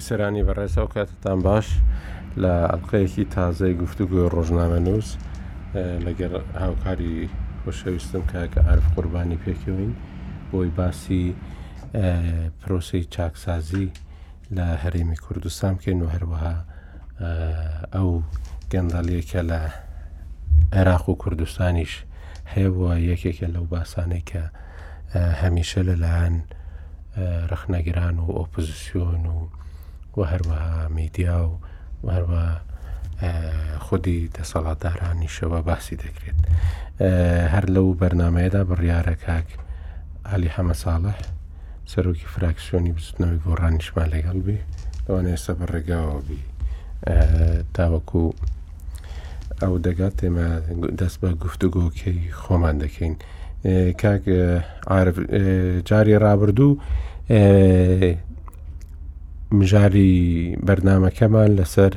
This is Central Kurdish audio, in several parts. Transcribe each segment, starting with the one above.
بیسەرانی بەڕێز ئەو کاتتان باش لە ئەڵلقەیەکی تازای گفتوگوۆ ڕۆژنامە نووس لەگەر هاوکاری خۆشەویستم کاکە ئارف قوربانی پێکەوەین بۆی باسی پرۆسی چاکسازی لە هەرێمی کوردستان بکەین و هەروەها ئەو گەندەڵیە کە لە عێراق و کوردستانیش هەیە بووە یەکێکە لەو باسانەی کە هەمیشە لەلایەن ڕخنەگران و ئۆپزیسیۆن و و هەروەها میدیا و هەروە خودی دەسەڵاتدارانیشەوە باسی دەکرێت هەر لەو بەرنمەیەدا بڕیارە کاک علی حەمە ساڵح سەرۆکی فراکسیۆنی بزوتنەوەی گۆڕانیشمان لەگەڵ بێ ئەوان ئێستا بە ڕێگاوە بی تاوەکو ئەو دەگات ئێمە دەست بە گفتوگۆکەی خۆمان دەکەین کاک جاری ڕابردوو مژاری بەرنمەکەمان لەسەر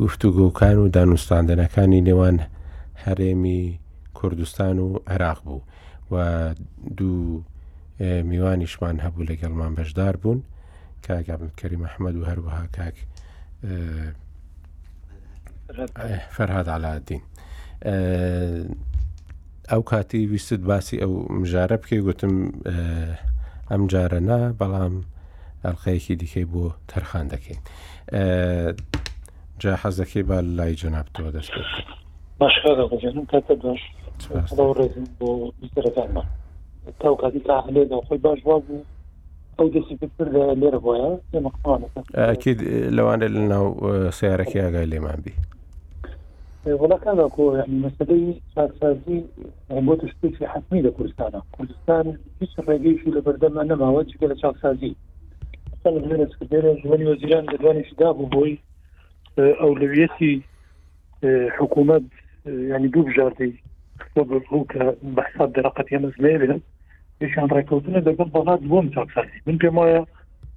گفتوگۆکان و دانوستاندنەکانی نێوان هەرێمی کوردستان و عێراق بوو و دوو میوانیشمان هەبوو لەگەڵمان بەشدار بوون کاگابن کەری مححمد و هەروەها کاک فەرهاد علادین ئەو کاتی ویستت باسی ئەو مژارە بکەی گوتم ئەم جارە نا بەڵام ئەلقەیەکی دیکەی بۆ تەرخان دەکەین جا حەزەکەی با لای جەنابتەوە دەست بکە باش کاکە بەجێنم کاکە باش خدا و ڕێزم بۆ بیسەرەکانمان تاو کاتی تا هەلێ لە خۆی باش وا بوو ئەو دەستی پێ کرد لێرە بۆیە ئێمە قسمانەکە ئاکید لەوانێ لە ناو سیارەکی ئاگای لێمان بی وڵەکان کۆ یعنی مەسلەی چاکسازی بۆ تشتێکی حتمی لە کوردستانە کوردستان هیچ ڕێگەیشی لە بەردەمە نەماوە جگە لە چاکسازی لە سکرتێرە ژوەنی وەزیران دەدوانیشدا بوو بۆی ئەولویەتی حکوومەت ینی دوو بژاردەی بوو کە بەحساب دەرەقەت ئێمەز لێبێن یشان ڕێککەوتنە دەگەڵ بەغا دووەم چاپسازی من پێم وایە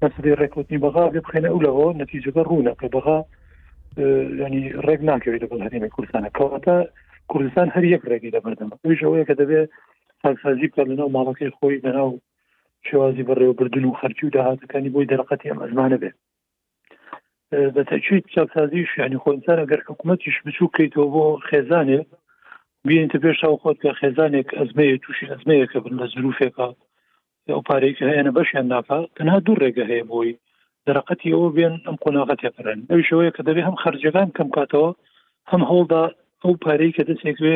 مەسری ڕێکوتنی بەغا بێ بخێنە ئەو لەەوە نەتیجەکە ڕوونە کە بەغا ینی ڕێک ناکەوێت لەگەڵ هەرێمی کوردستانە کەواتە کوردستان هەر یەک ڕێگەی لە بەردەمە ئەوش ئەوەیە کە دەبێت چاکسازی بکە لەناو ماڵەکەی خۆی لەناو شێوازی بەڕێوەبردن و خەرکی و داهاتەکانی بۆی دەرقەتی ئەم ئەزمانە بێت بەتەچیت چاکسازیش ینی خۆنسان ئەگەر حکوومەتیش بچوو کەیتەوە بۆ خێزانێ بینتە پێش ئەو خۆت کە خێزانێک ئەزمەیە تووشی ئەزمەیەکە بن لە زروفێکە ئەو پارێکی هەیەە بەشیان ناکە تەنها دوو ڕێگە هەیە بۆی دەرەقەتی ئەوە بێن ئەم قۆناغە تێپەرن ئەوشەوەیە کە دەبێت هەم خرجەکان کەم کاتەوە هەم هەوڵدا ئەو پارەی کە دەستێکوێ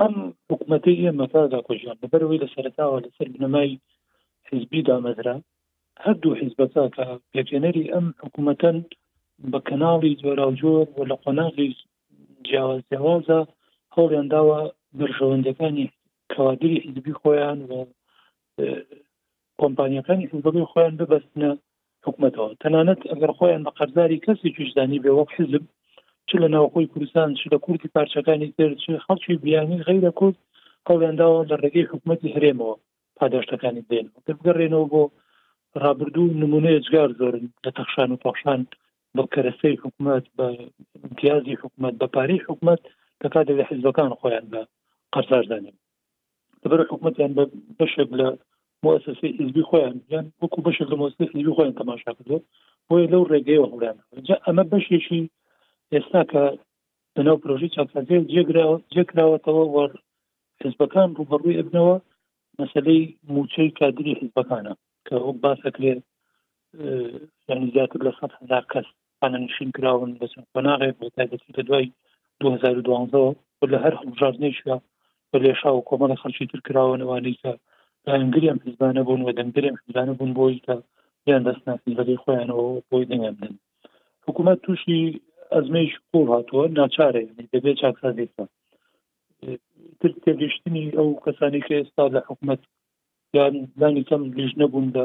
ئەم حکوومەتی ئێمە کادا کۆژیان بەبەرەوەی لە سەرتاوە لەسەر بنەمای حزبی دامەزرا هەردوو حزبەکە کە پێکێنەری ئەم حکوومەتەن بە کەناڵی جۆراوجۆر و لە قۆناغی جیاواز جیاوازە هەوڵیان داوە بەرژەوەندەکانی کەوادری حزبی خۆیان و کۆمپانیاکانی کە بەبێ خۆیان ببەستنە حکومەتەوە تەنانەت ئەگەر خۆیان بە قەرزاری کەسێکیش زانی بێ وەک حزب چ لە ناوخۆی کوردستان چ لە کوردی پارچەکانی تر چ خەڵکی بیانی غیرە کورد هەڵیانداوە لە ڕێگەی حکوومەتی هەرێمەوە پاداشتەکانی بدەین بگەڕێنەوە بۆ ڕابردوو نمونە ئێجگار زۆرن لە تەخشان و پەخشان بە کەرەسەی حکوومەت بە امتیازی حکوومەت بە پارەی حکوومەت کە کاتێک لە حزبەکان خۆیان بە قەرزار دانێن لەبەر حکوومەتیان بە بەشێک لە مؤسسەی حزبی خۆیان یان وەکو بەشێک لە مۆستی حزبی خۆیان تەماشا کردو بۆیە لەو ڕێگەیەوە هەڵیان جا ئەمە بەشێکی ئێستا کە لەناو پرۆژی چاکسازی جێگراوە جێکراوەتەوە وە حزبەکان ڕوبەڕووی ئەبنەوە مەسلەی موچەی کادری حزبەکانە کە وەک باس ئەکرێ یعنی زیاتر لە سەد هەزار کەس پانەنشین کراون لە چەند قۆناغێک بە تایبەتی لە دوای 2012 و لە هەر هەڵبژاردنێکدا بە لێشا و کۆمەڵە خەڵکی تر کراوەنەوانەی کە لایەنگریان حزبانە بوون و دەنگریان حزبانە بوون بۆی کە یان دەستنا حزبەکەی خۆیانەوە بۆی دەنگیان بدەن حکوومەت تووشی ئەزمەیش قوڵ هاتووە ناچارێ دەبێت چاکسازی بکات تر تێگەشتنی ئەو کەسانی کە ئێستا لە حکوومەت یان لانی کەم لیژنە بوون بە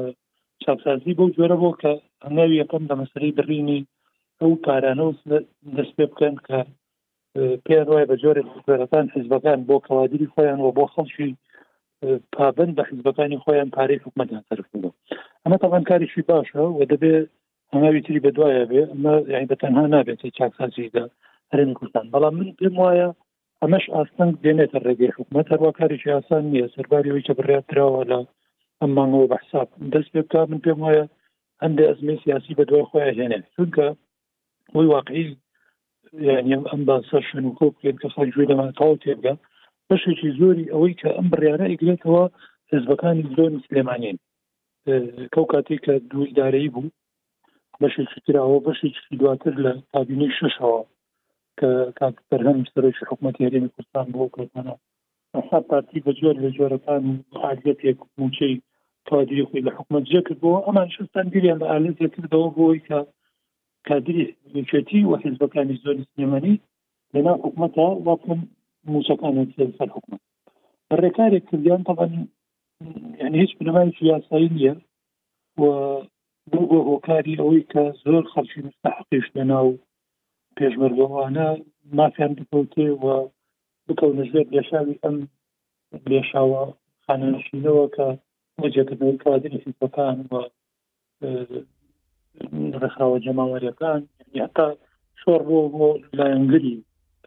چاکسازی بەو جۆرە بۆ کە هەنگاوی یەکەم لە مەسەری بڕینی ئەو پارانە و دەست پێ بکەن کە پێیان وایە بە جۆرە خوێنەکان حیزبەکان بۆ کەوادری خۆیان و بۆ خەڵکی پابند بە حیزبەکانی خۆیان پارەی حکومەتیان سەرفەوە ئەمە تەوان کاریشی باشە و دەبێ هەناوی تری بە دوایە بێ ئەمە یعنی بە تەنها نابێت چاکسازیدا هەرێمی کوردستان بەڵام من پێم وایە ئەمەش ئاستەنگ دێنێتە ڕێگەی حکوومەت هەروە کارێکی ئاسان نییە سەرباری ئەوی کە بڕیات دراوە لە ئەم مانگەوە بە حساب دەست پێ بکات من پێم وایە هەندێک ئەزمی سیاسی بە دوای خۆیان هێنێت چونکە ئەوی واقعی یعنی ئەم باسە شنوکۆ بکرێن کە خەڵک گوێ لەمان تاو تێبگە بەشێکی زۆری ئەوەی کە ئەم بڕیارە ئەگرێتەوە حزبەکانی زۆنی سلێمانین کەو کاتی کە دوو ئیدارەی بوو بەشێکی تراوە بەشێکی دواتر لە کابینەی شەشەوە کە کاک بەرهەم سەرۆکی حکوومەت هەرێمی کوردستان بۆ کردانە ئەسا پارتی بە جۆر لە جۆرەکان و ئالەتێک موچەی کادری خۆی لە حکوومەت جێ کردەوە ئەمان شستان گریان بە ئالەت کردەوە بۆی کە کادری یەکێتی و حیزبەکانی زۆری سلێمانی لەناو حکوومەتە واکن موچەکانێت سەر حکوومەت ڕێکارێک کردیان تەبەن یعنی هیچ بنەمایکی یاسایی نییە و بوو بە هۆکاری ئەوەی کە زۆر خەڵکی مستحقیش لە ناو پێشمەرگەوانە مافیان بکەوتێ و بکەونە ژێر لێشاوی ئەم لێشاوە خانەنشینەوە کە وەجێکردنەوەی کادری حیزبەکان و ڕێکخراوە جەماوەریەکان هەتا شۆڕ بۆ بۆ لایەنگری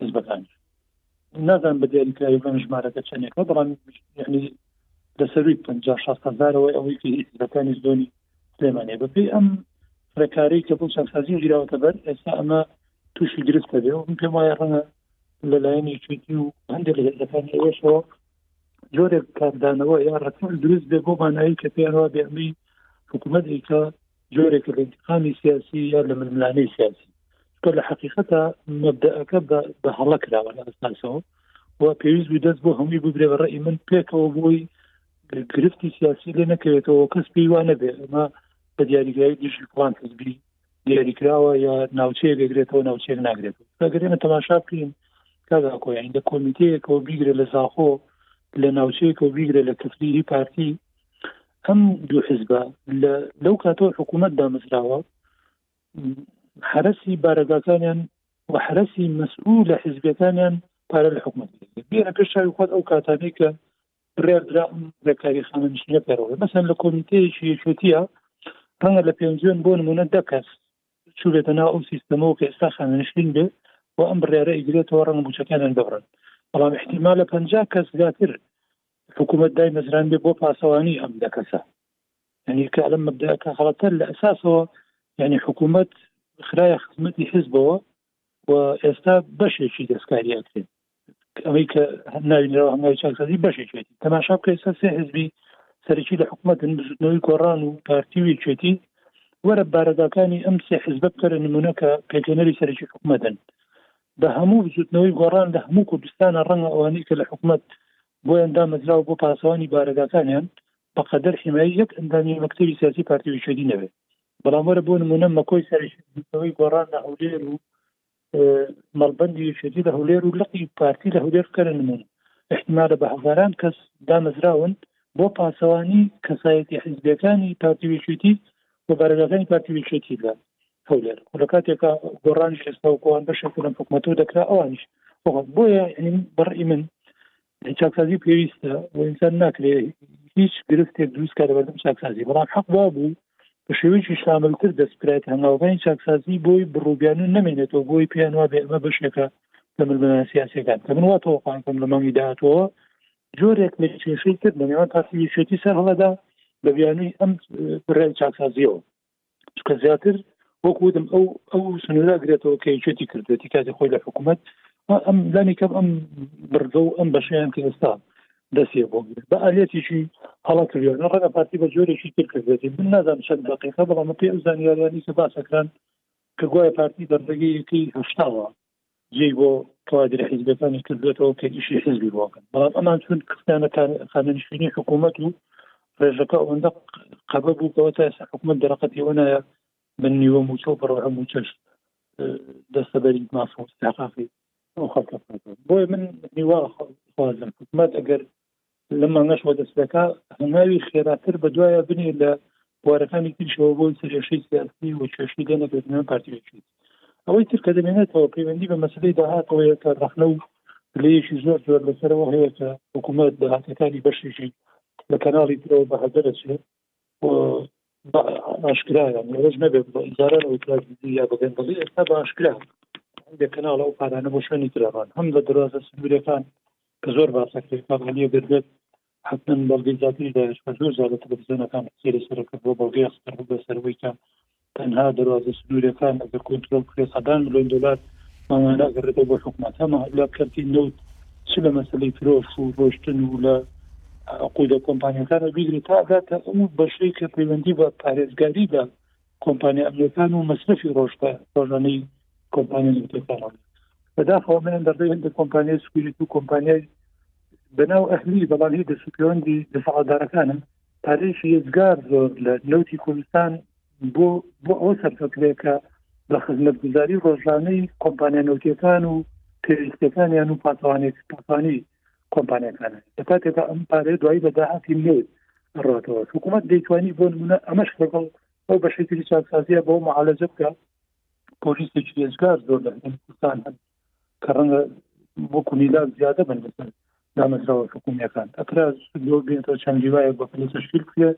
حزبەکان نازانم بە دیاریکراوی بڵێم ژمارەکە چەندێکە بەڵام یعنی لە سەروی پنج شاست هزارەوەی ئەوەی کە هیچەکانی زۆنی سلێمانە بەپی ئەم ڕێکارەی کە بۆ چاکسازی گیراوەتە بەر ئێستا ئەمە تووشی گرفتە بێ و پێم وایە ڕەنە لەلایەن یەکێتی و هەندێک لە هێزەکانی ئێشەوە جۆرێک کاردانەوە یا ڕەتیل دروست بێ بۆ مانایی کە پێیانەوە بێ ئەمەی حکوومەت ئیکە جۆرێکە لە انتقامی سیاسی یا لە ململانەی سیاسی کە لە حقیقەتە مەبدەەکە بە هەڵە کراوە لە ئەسناسەوە و پێویست بوو دەست بۆ هەمووی بگرێ بە ڕێی من پێکەوە بۆی گرفتی سیاسی لێ نەکەوێتەوە کەس پێی وانە بێ ئەمە بە دیاریگرایی دژی پلان حزبی دیاریکراوە یا ناوچەیە دەگرێتەوە ناوچێک ناگرێت ئەگەرێمە تەماشا بکەین کاگاکۆیان لە کۆمیتەیەکەوە بیگرە لە زاخۆ لە ناوچەیەکەوە بیگرە لە کەفری پارتی ئەم دوو حزبە لەو کاتەوە حکوومەت دامەزراوە حرەسی بارەگاکانیان و حرەسی مەسئول لە حزبەکانیان پارە لە حکوومەت بێنە پێش چاوی خۆت ئەو کاتانەی کە ڕێدرا ڕێکاری خانە نیشتە پەرەوە مەسەن لە کۆمیتەیەکی یەکێتیە ڕەنگە لە پێنجێن بۆ نمونە دەکەس چوبێتە ناو ئەو سیستەمەوە کە ئێستا خانەنشین بێ و ئەم بڕارە ئیگرێتەوە ڕەنگ بچەکانیان ببڕن بەڵام احتیمالە پ کەس زیاتر حکومەت دایمەزراندێ بۆ پاسەوانی ئەم دە کەسە ینی کە لەم مەبدەکە خەڵەتەر لە ئەساسەوە ینی حکوومەت خراە خزمەتی حزبەوە و ئێستا بەشێکی دەستکاریاکرێت ئەوەی کە ناوینەوە هەنگای چاکسازی بەشێکێتی تەماشا بکەی سەر سێ حزبی سەرکی لە حکوومەتن بزودنەوەی گۆڕان و پارتیوی چێتی وەرە بارەگاکانی ئەم سێ حزبە بکەرە نمونونەکە پێکەنەری سەرکی حکوومەتن بە هەموو بزوتنەوەی گۆڕان لە هەموو کوردستانە ڕەنگە ئەوانەی کە لە حکومەت بۆیان دامەزراوە بۆ پاسەوانی بارەگاکانیان بەقەدەر حیمایی یەک ئەندامی مەکتەبی سیاسی پارتی ویکێدی نەبێت بەڵام وەرە بۆ نمونە مەکۆی سەرشتەوەی گۆڕان لە هەولێر و مەڵبندی ویکێدی لە هەولێر و لقی پارتی لە هەولێر بکەرە نمونە احتیمالە بە هەزاران کەس دامەزراون بۆ پاسەوانی کەسایەتی حیزبەکانی پارتی ویکێتی و بارەگاکانی پارتی ویکێتی لە هەولێر و لە کاتێکا گۆڕانیش ئێستا و گۆوان بەشێک لەم حکوومەتەوە دەکرا ئەوانیش بۆیە بەڕی من چاکسازی پێویستە و ئینسان ناکرێت هیچ گرفتێک دروست کە لەبەردەم چاکسازی بەڵام حەق وا بوو بە شێوەیەکی شاملتر دەستکرایت هەنگاوەکانی چاکسازی بۆی بڕوبیان و نمێنێتەوە بۆی پێیان وا بێ ئەمە بەشێکە لە ململە سیاسەکان کە من وا تۆقانکەم لە مانگی داهاتەوە جۆرێک لە کێشەی تر لە نێوان پارتی یەکێتی سەر هەڵەدا بە بیانوی ئەم بڕێن چاکسازیەوە چکە زیاتر وەک وتم ئەو ئەو سنوورە گرێتەوە کە یچێتی کردێتی کاتی خۆی لە حکوومەت ئەم لانی کەم ئەم بڕگە و ئەم بەشیان کە ئێستا دەستێ بۆ بە ئالەتێکی هەڵا کردیان ڕەگە پارتی بە جۆرێکی تر کردێتی من نازانم چەند دقیقە بەڵام پێ ئەو زانیاریانی کە باسەکان کە گوایە پارتی بەردەگەیەکەی هەشتاوە جێی بۆ کادرە حیزبەکانی کردێتەوە کە ئیشی حزبی بۆکەن بەڵام ئەمان چون کفتانە خانەنشینی حکوومەت و ڕێژەکە ئەوەندە قەبە بووکەوە تا ئێستا حکوومەت دەرەقەتیەوە نایە من نیوە موچە و بڕۆ هەموو چەشت دەستەبەری مافۆستاقافی ئەو خەڵکە بۆی من نیوە خوازم حکوومەت ئەگەر لەم مانگەش وەدەست دەکا هەنگاوی خێراتر بە دوایە بنێ لە بوارەکانی تریشەوە بۆی سەرێشەی سیاسی و کێشی لێ نەبێتنیان پارتیوێکی ئەوەی تر کە دەمێنێتەوە پەیوەندی بە مەسلەی داهاتەوەیە کە ڕەخنە و لەیەکی زۆر زۆر لەسەرەوە هەیە کە حکوومەت داهاتەکانی بەشێکی لە کەناڵی ترەوە بە هەدەرەچێت ئاشکرایە ئەوەش نەبێت بە ئیجارە لە ئیتلاف بی یا بە گەندەڵی ئێستا بە ئاشکرا هەندێک کەناڵ ئەو پارانە بۆ شوێنی ترەڕان هەم لە دروازە سنوورەکان کە زۆر باسەکرێت کابانیە گردێت حتمما بەڵگەی زیاتری داش بە زۆر زیادە تەلەڤیزیۆنەکان سێری سەرکرد بۆ بەڵگەی ئەسکەر بە سەروەیکە تەنها دەروازە سنوریەکان ئەگەر کۆنترۆڵ بکرێت سەدان ملیۆن دۆلار مامانە ئەگەڕێتەوە بۆ حکومەت هەم لە کەرتی نەوت چ لە مەسلەی فرۆش و ڕۆشتن و لە عقودە کۆمپانیەکانە بیگرێت تا ئەگاتە ئەم بەشەی کە پەیوەندی بە پارێزگاری بە کۆمپانیا ئەمریکان و مەسرفی ڕۆژتە ڕۆژانەی کۆمپانیا نوتەکانەوە بەداخەوەمیان دەڕێ هەندە کۆمپانیای سکوریت و کۆمپانیای بەناو ئەهلی بەڵام هی دەسوپێوەندی دەسەڵاتدارەکانن پەرش یزگار زۆر لە نەوتی کوردستان بۆ بۆ ئەو سەرفەکرێکە بە خزمەتگوزاری ڕۆژانەی کۆمپانیا نەوتەکان و پێویستەکانیان و پاتوانێت پاتوانی کۆمپانیەکان لە کاتێکدا ئەم پارێ دوایی بە داهاتی نەوت ڕاتەوە حکوومەت دەیتوانی بۆ نمونە ئەمەش لەگەڵ ئەو بەشێتری چاکسازیە بۆ معالەجە بکە پۆلیسێکی ێزگار زۆر لە کوردستان هەن کە ڕەنگە وەکو میلاد زیادە بن لەسەر دامەزراوە حکومیەکان ئەکرا لۆ بێنەوە چەند لیوایە بە پلە تشکیل بکرێ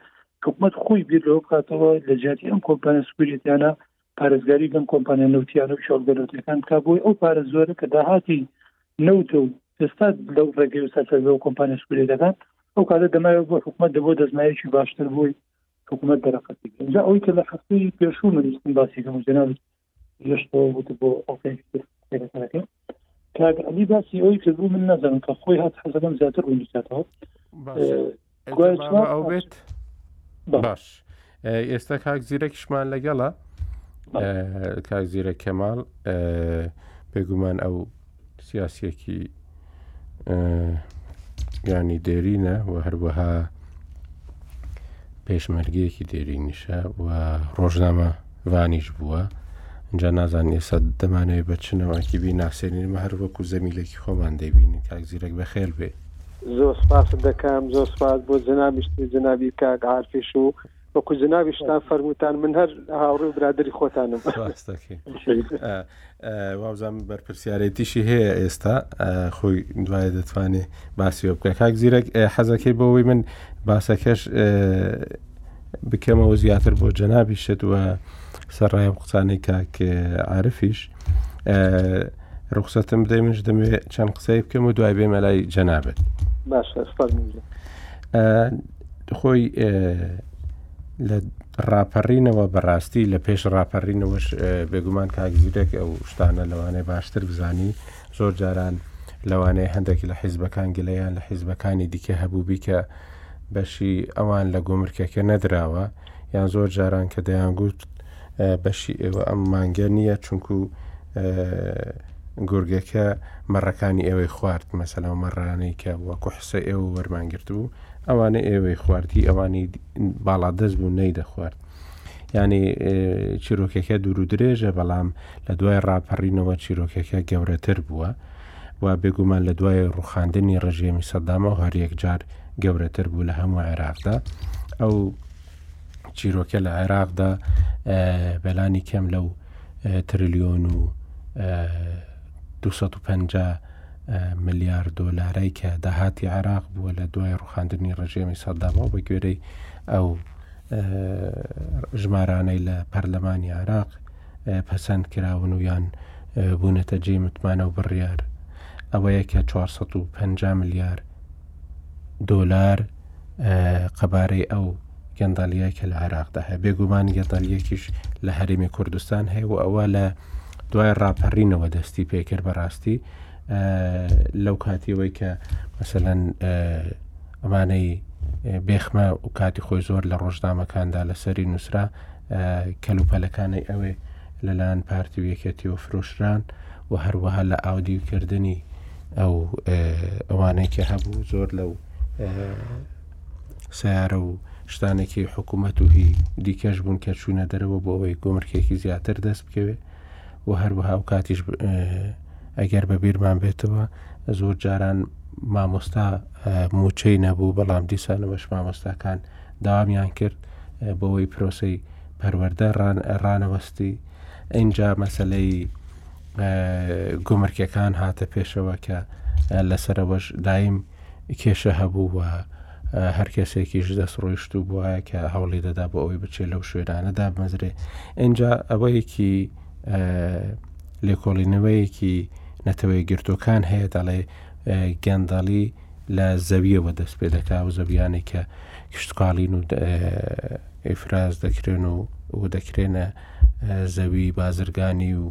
حکومت خۆی بیر لەوە بکاتەوە لە جیاتی ئەم کۆمپانیا سکوریتیانە پارێزگاری لەم کۆمپانیا نوتیانە و شۆڵگەرەوتەکان کا بۆی ئەو پارە زۆرە کە داهاتی نەوتە و ئێستا لەو ڕێگەی و سەرفەرەوە کۆمپانیا سکوریتەکان ئەو کاتە دەمایەوە بۆ حکومت دەبۆ دەزمایەکی باشتر بووی حکوومەت دەرەقەتی ئەوەی کە لە هەفتەی پێشوو منستم باسیکەم و جنابت گەشتەوە وت بۆ ئەڵقەی کتێبەکەەکە کاک علی باسی ئەوی کردبوو من نازانم کە خۆی هات حەزەکەم زیاتر ڕوونیکاتەوە ئەو بێت باش ئێستا کاک زیرەکیشمان لەگەڵە کاک زیرە کەماڵ بێگومان ئەو سیاسیەکی گانی دێرینە و هەروەها پێشمەرگەیەکی دێرینیشە و ڕۆژنامە ڤانیش بووە جا نازان ئێستا دەمانەوەی بە چنەوەکی بی ناسێنینمە هەر وەکو زەمیلێکی خۆمان دەبینین کاک زیرەک بەخێر بێ زۆر سپاس دەکەم زۆر سپاس بۆ جنابیشتی جنابی کاک عرفیش و وەکو جنابیشتان فەرموتان من هەر هاوڕێ و برادری خۆتانم وابزان بەرپرسیارەتیشی هەیە ئێستا خۆی دوایە دەتوانێت باسیۆ بکە کاک زیرەک حەزەکەی بۆەوەی من باسەکەش بکەمەوە زیاتر بۆ جەنابی شت وە سەرڕایە قوتانەی کاک عاعرفیش ڕوخسەتم بدەی منش دەمێ چەند قسەی بکەم و دوای بێمە لای جەنابێت باش خۆی لە ڕاپەڕینەوە بەڕاستی لە پێش ڕاپەڕینەوەش بێگومان کاکزیرەک ئەو شتانە لەوانەیە باشتر بزانی زۆر جاران لەوانەیە هەندێک لە حیزبەکان گلەیان لە حیزبەکانی دیکە هەبوو بیکە بەشی ئەوان لە گۆمرکەکە نەدراوە یان زۆر جاران کە دەیانگووت بەشی ئێوە ئەم مانگە نییە چونکو گورگەکە مەڕەکانی ئێوەی خوارد مەسەلا و مەڕانەی کە وەکو حسە ئێوە وەرمانگررت بوو ئەوانە ئێوەی خواردی ئەوانی باڵا دەست بوو نەی دەخوارد ینی چیرۆکەکە دوور و درێژە بەڵام لە دوای ڕاپەڕینەوە چیرۆکەکە گەورەتر بووە و بێگومان لە دوای ڕوخاندنی ڕژێمی سەدامە و هەر یەکجار گەورەتر بوو لە هەموو عێراقدا ئەو چیرۆکە لە عێراقدا بەلانی کەم لەو تریلیۆن و 250 ملیار دۆلارای کە داهاتی عراق بووە لە دوای ڕوخاندنی ڕژێمی سەدامەوە بە گوێرەی ئەو ژمارانەی لە پەرلەمانی عراق پەسەند کراون و یان بوونەتە جێ متمانە و بڕیار ئەوەیە کە 450 ملیار دۆلار قەبارەی ئەو گەندەڵیە کە لە عێراقدا هەیە بێگومانی گەندەلیەکیش لە هەرێمی کوردستان هەیە و ئەوە لە دوای ڕاپەڕینەوە دەستی پێکرد بەڕاستی لەو کاتیەوەی کە مەسەەن ئەمانەی بێخمە و کاتی خۆی زۆر لە ڕۆژنامەکاندا لەسەری نووسرا کەلوپەلەکانی ئەوێ لەلایەن پارتی و یەکێتی و فرۆشران و هەروەها لە ئاودیوکردنی ئەو ئەوانەی کە هەبوو زۆر لەو سیارە و شتانێکی حکوومەت و هی دیکەش بوون کە چوونە دەرەوە بۆ ئەوەی گۆمرکێکی زیاتر دەست بکەوێت و هەروەها و کاتیش ئەگەر بە بیرمان بێتەوە زۆر جاران مامۆستا موچەی نەبوو بەڵام دیسانەوەش مامۆستاکان داوامیان کرد بۆەوەی پرۆسی پەروەەردە ڕانەوەستی ئەجا مەسلەی گۆمرکەکان هاتە پێشەوە کە لەسەرەوەش دایم کێشە هەبوو و هەر کەسێکیش دەست ڕۆیشت و بواە کە هەوڵی دەدا بۆ ئەوەی بچێت لەو شوێنانە دابمەزرێ ئەجا ئەوەیەکی لێکۆڵینەوەیەکی نەتەوەی گرتوەکان هەیە دەڵێ گەندەڵی لە زەویەوە دەست پێ دەکا و زەویانێک کە کشتکاڵین و ئیفراز دەکرێن و و دەکرێنە زەوی بازرگانی و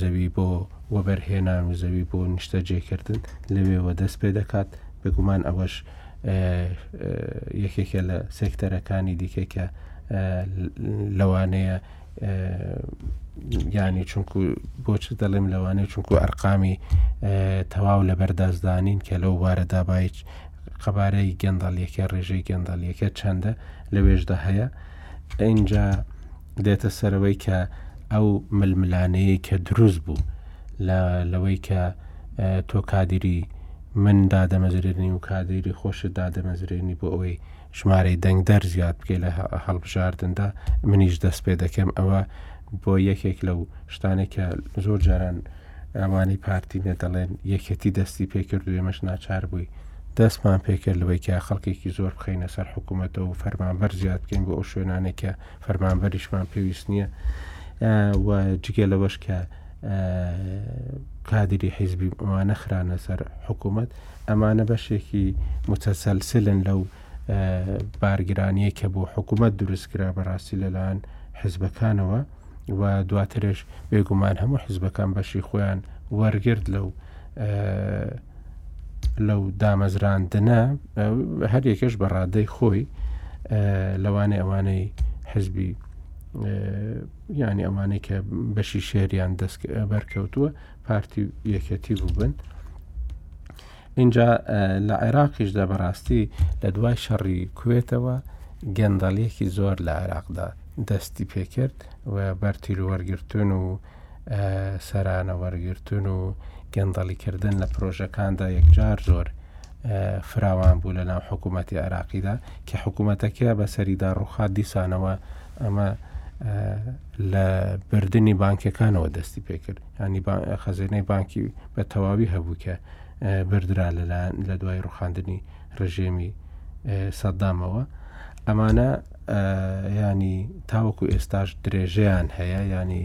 زەوی بۆ وەبەرهێنان و زەوی بۆ نیشتەجێکردن لەوێوە دەست پێ دەکات بێگومان ئەوەش یەکێکە لە سێکتەرەکانی دیکەی کە لەوانەیە ینی چونکو بۆچ دەڵێم لەوانەیە چونکو ئەرقامی تەواو لە بەردازدانین کە لەو بارە دابایچ قەبارەی گەندەڵیەکە ڕێژەی گەندەڵیەکە چەندە لەوێشدا هەیە ئینجا دێتە سەرەوەی کە ئەو ململانەیە کە دروست بوو لە لەوەی کە تۆ کادری من دادەمەزرێنی و کادری خۆشت دادەمەزرێنی بۆ ئەوەی ژمارەی دەنگدەر زیاد بکەی لە هەڵبژاردندا منیش دەست پێ دەکەم ئەوە بۆ یەکێک لەو شتانێک کە زۆر جاران ئەوانی پارتی نە دەڵێن یەکێتی دەستی پێکرد و ئێمەش ناچار بووی دەستمان پێکرد لەوەی کە خەڵکێکی زۆر بخینە سەر حکوومەتەوە و فەرمانبەر زیاد بکەین بۆ ئەو شوێنانێک کە فەرمانبەریشمان پێویست نییە و جگە لەوەش کە کادری حیزبی ئەوانە خرانە سەر حکوومەت ئەمانە بەشێکی متەسەلسلن لەو بارگرانیە کە بۆ حکوومەت دروستکرا بەڕاستی لەلاەن حزبەکانەوە و دواترش بێگومان هەموو حیزبەکان بەشی خۆیان وەرگرت لەو لەو دامەزراندنە هەر یەکەش بە ڕادەی خۆی لەوانەیە ئەوانەی حزبی ینی ئەوانەی کە بەشی شێریان دەست بەرکەوتووە پارتی یەکەتی بووبن اینجا لە عێراقیشدا بەڕاستی لە دوای شەڕی کوێتەوە گەندەڵیەکی زۆر لە عێراقدا دەستی پێکرد و بەرتیل وەرگتون و سەرانە وەرگتون و گەندەڵیکردن لە پرۆژەکاندا یەکجار زۆر فراوان بوو لە ناو حکوومەتی عراقیدا کە حکوومەتەکە بە سەریدا ڕوخات دیسانەوە ئەمە لە بردننی بانکەکانەوە دەستی پێکرد ینی خەزێنەی بانکی بە تەواوی هەبوو کە بردرا لەلایەن لە دوای ڕوخاندنی ڕژێمی سەددامەوە ئەمانە ینی تاوەکو ئێستاش درێژەیان هەیە ینی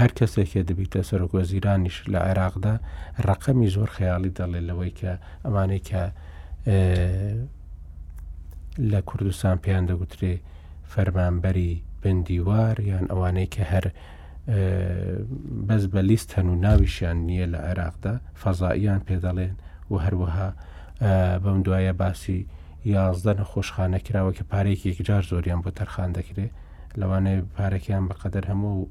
هەر کەسێکێ دەبیتە سەرۆکۆ زیرانیش لە عێراقدا ڕقەمی زۆر خەیاڵی دەڵێ لەوەی کە ئەمانەی کە لە کوردستان پێیان دەگوترێ فەرمانبەری بندیوار یان ئەوانەی کە هەر بەس بە لیست هەن و ناویشیان نییە لە عێراقدا فەزاییان پێدەڵێن و هەروەها بەم دوایە باسی یازدە نەخۆشخانە کراوە کە پارێکی یەکجار زۆریان بۆ تەرخان دەکرێت لەوانەیە پارەکەیان بەقەدەر هەموو و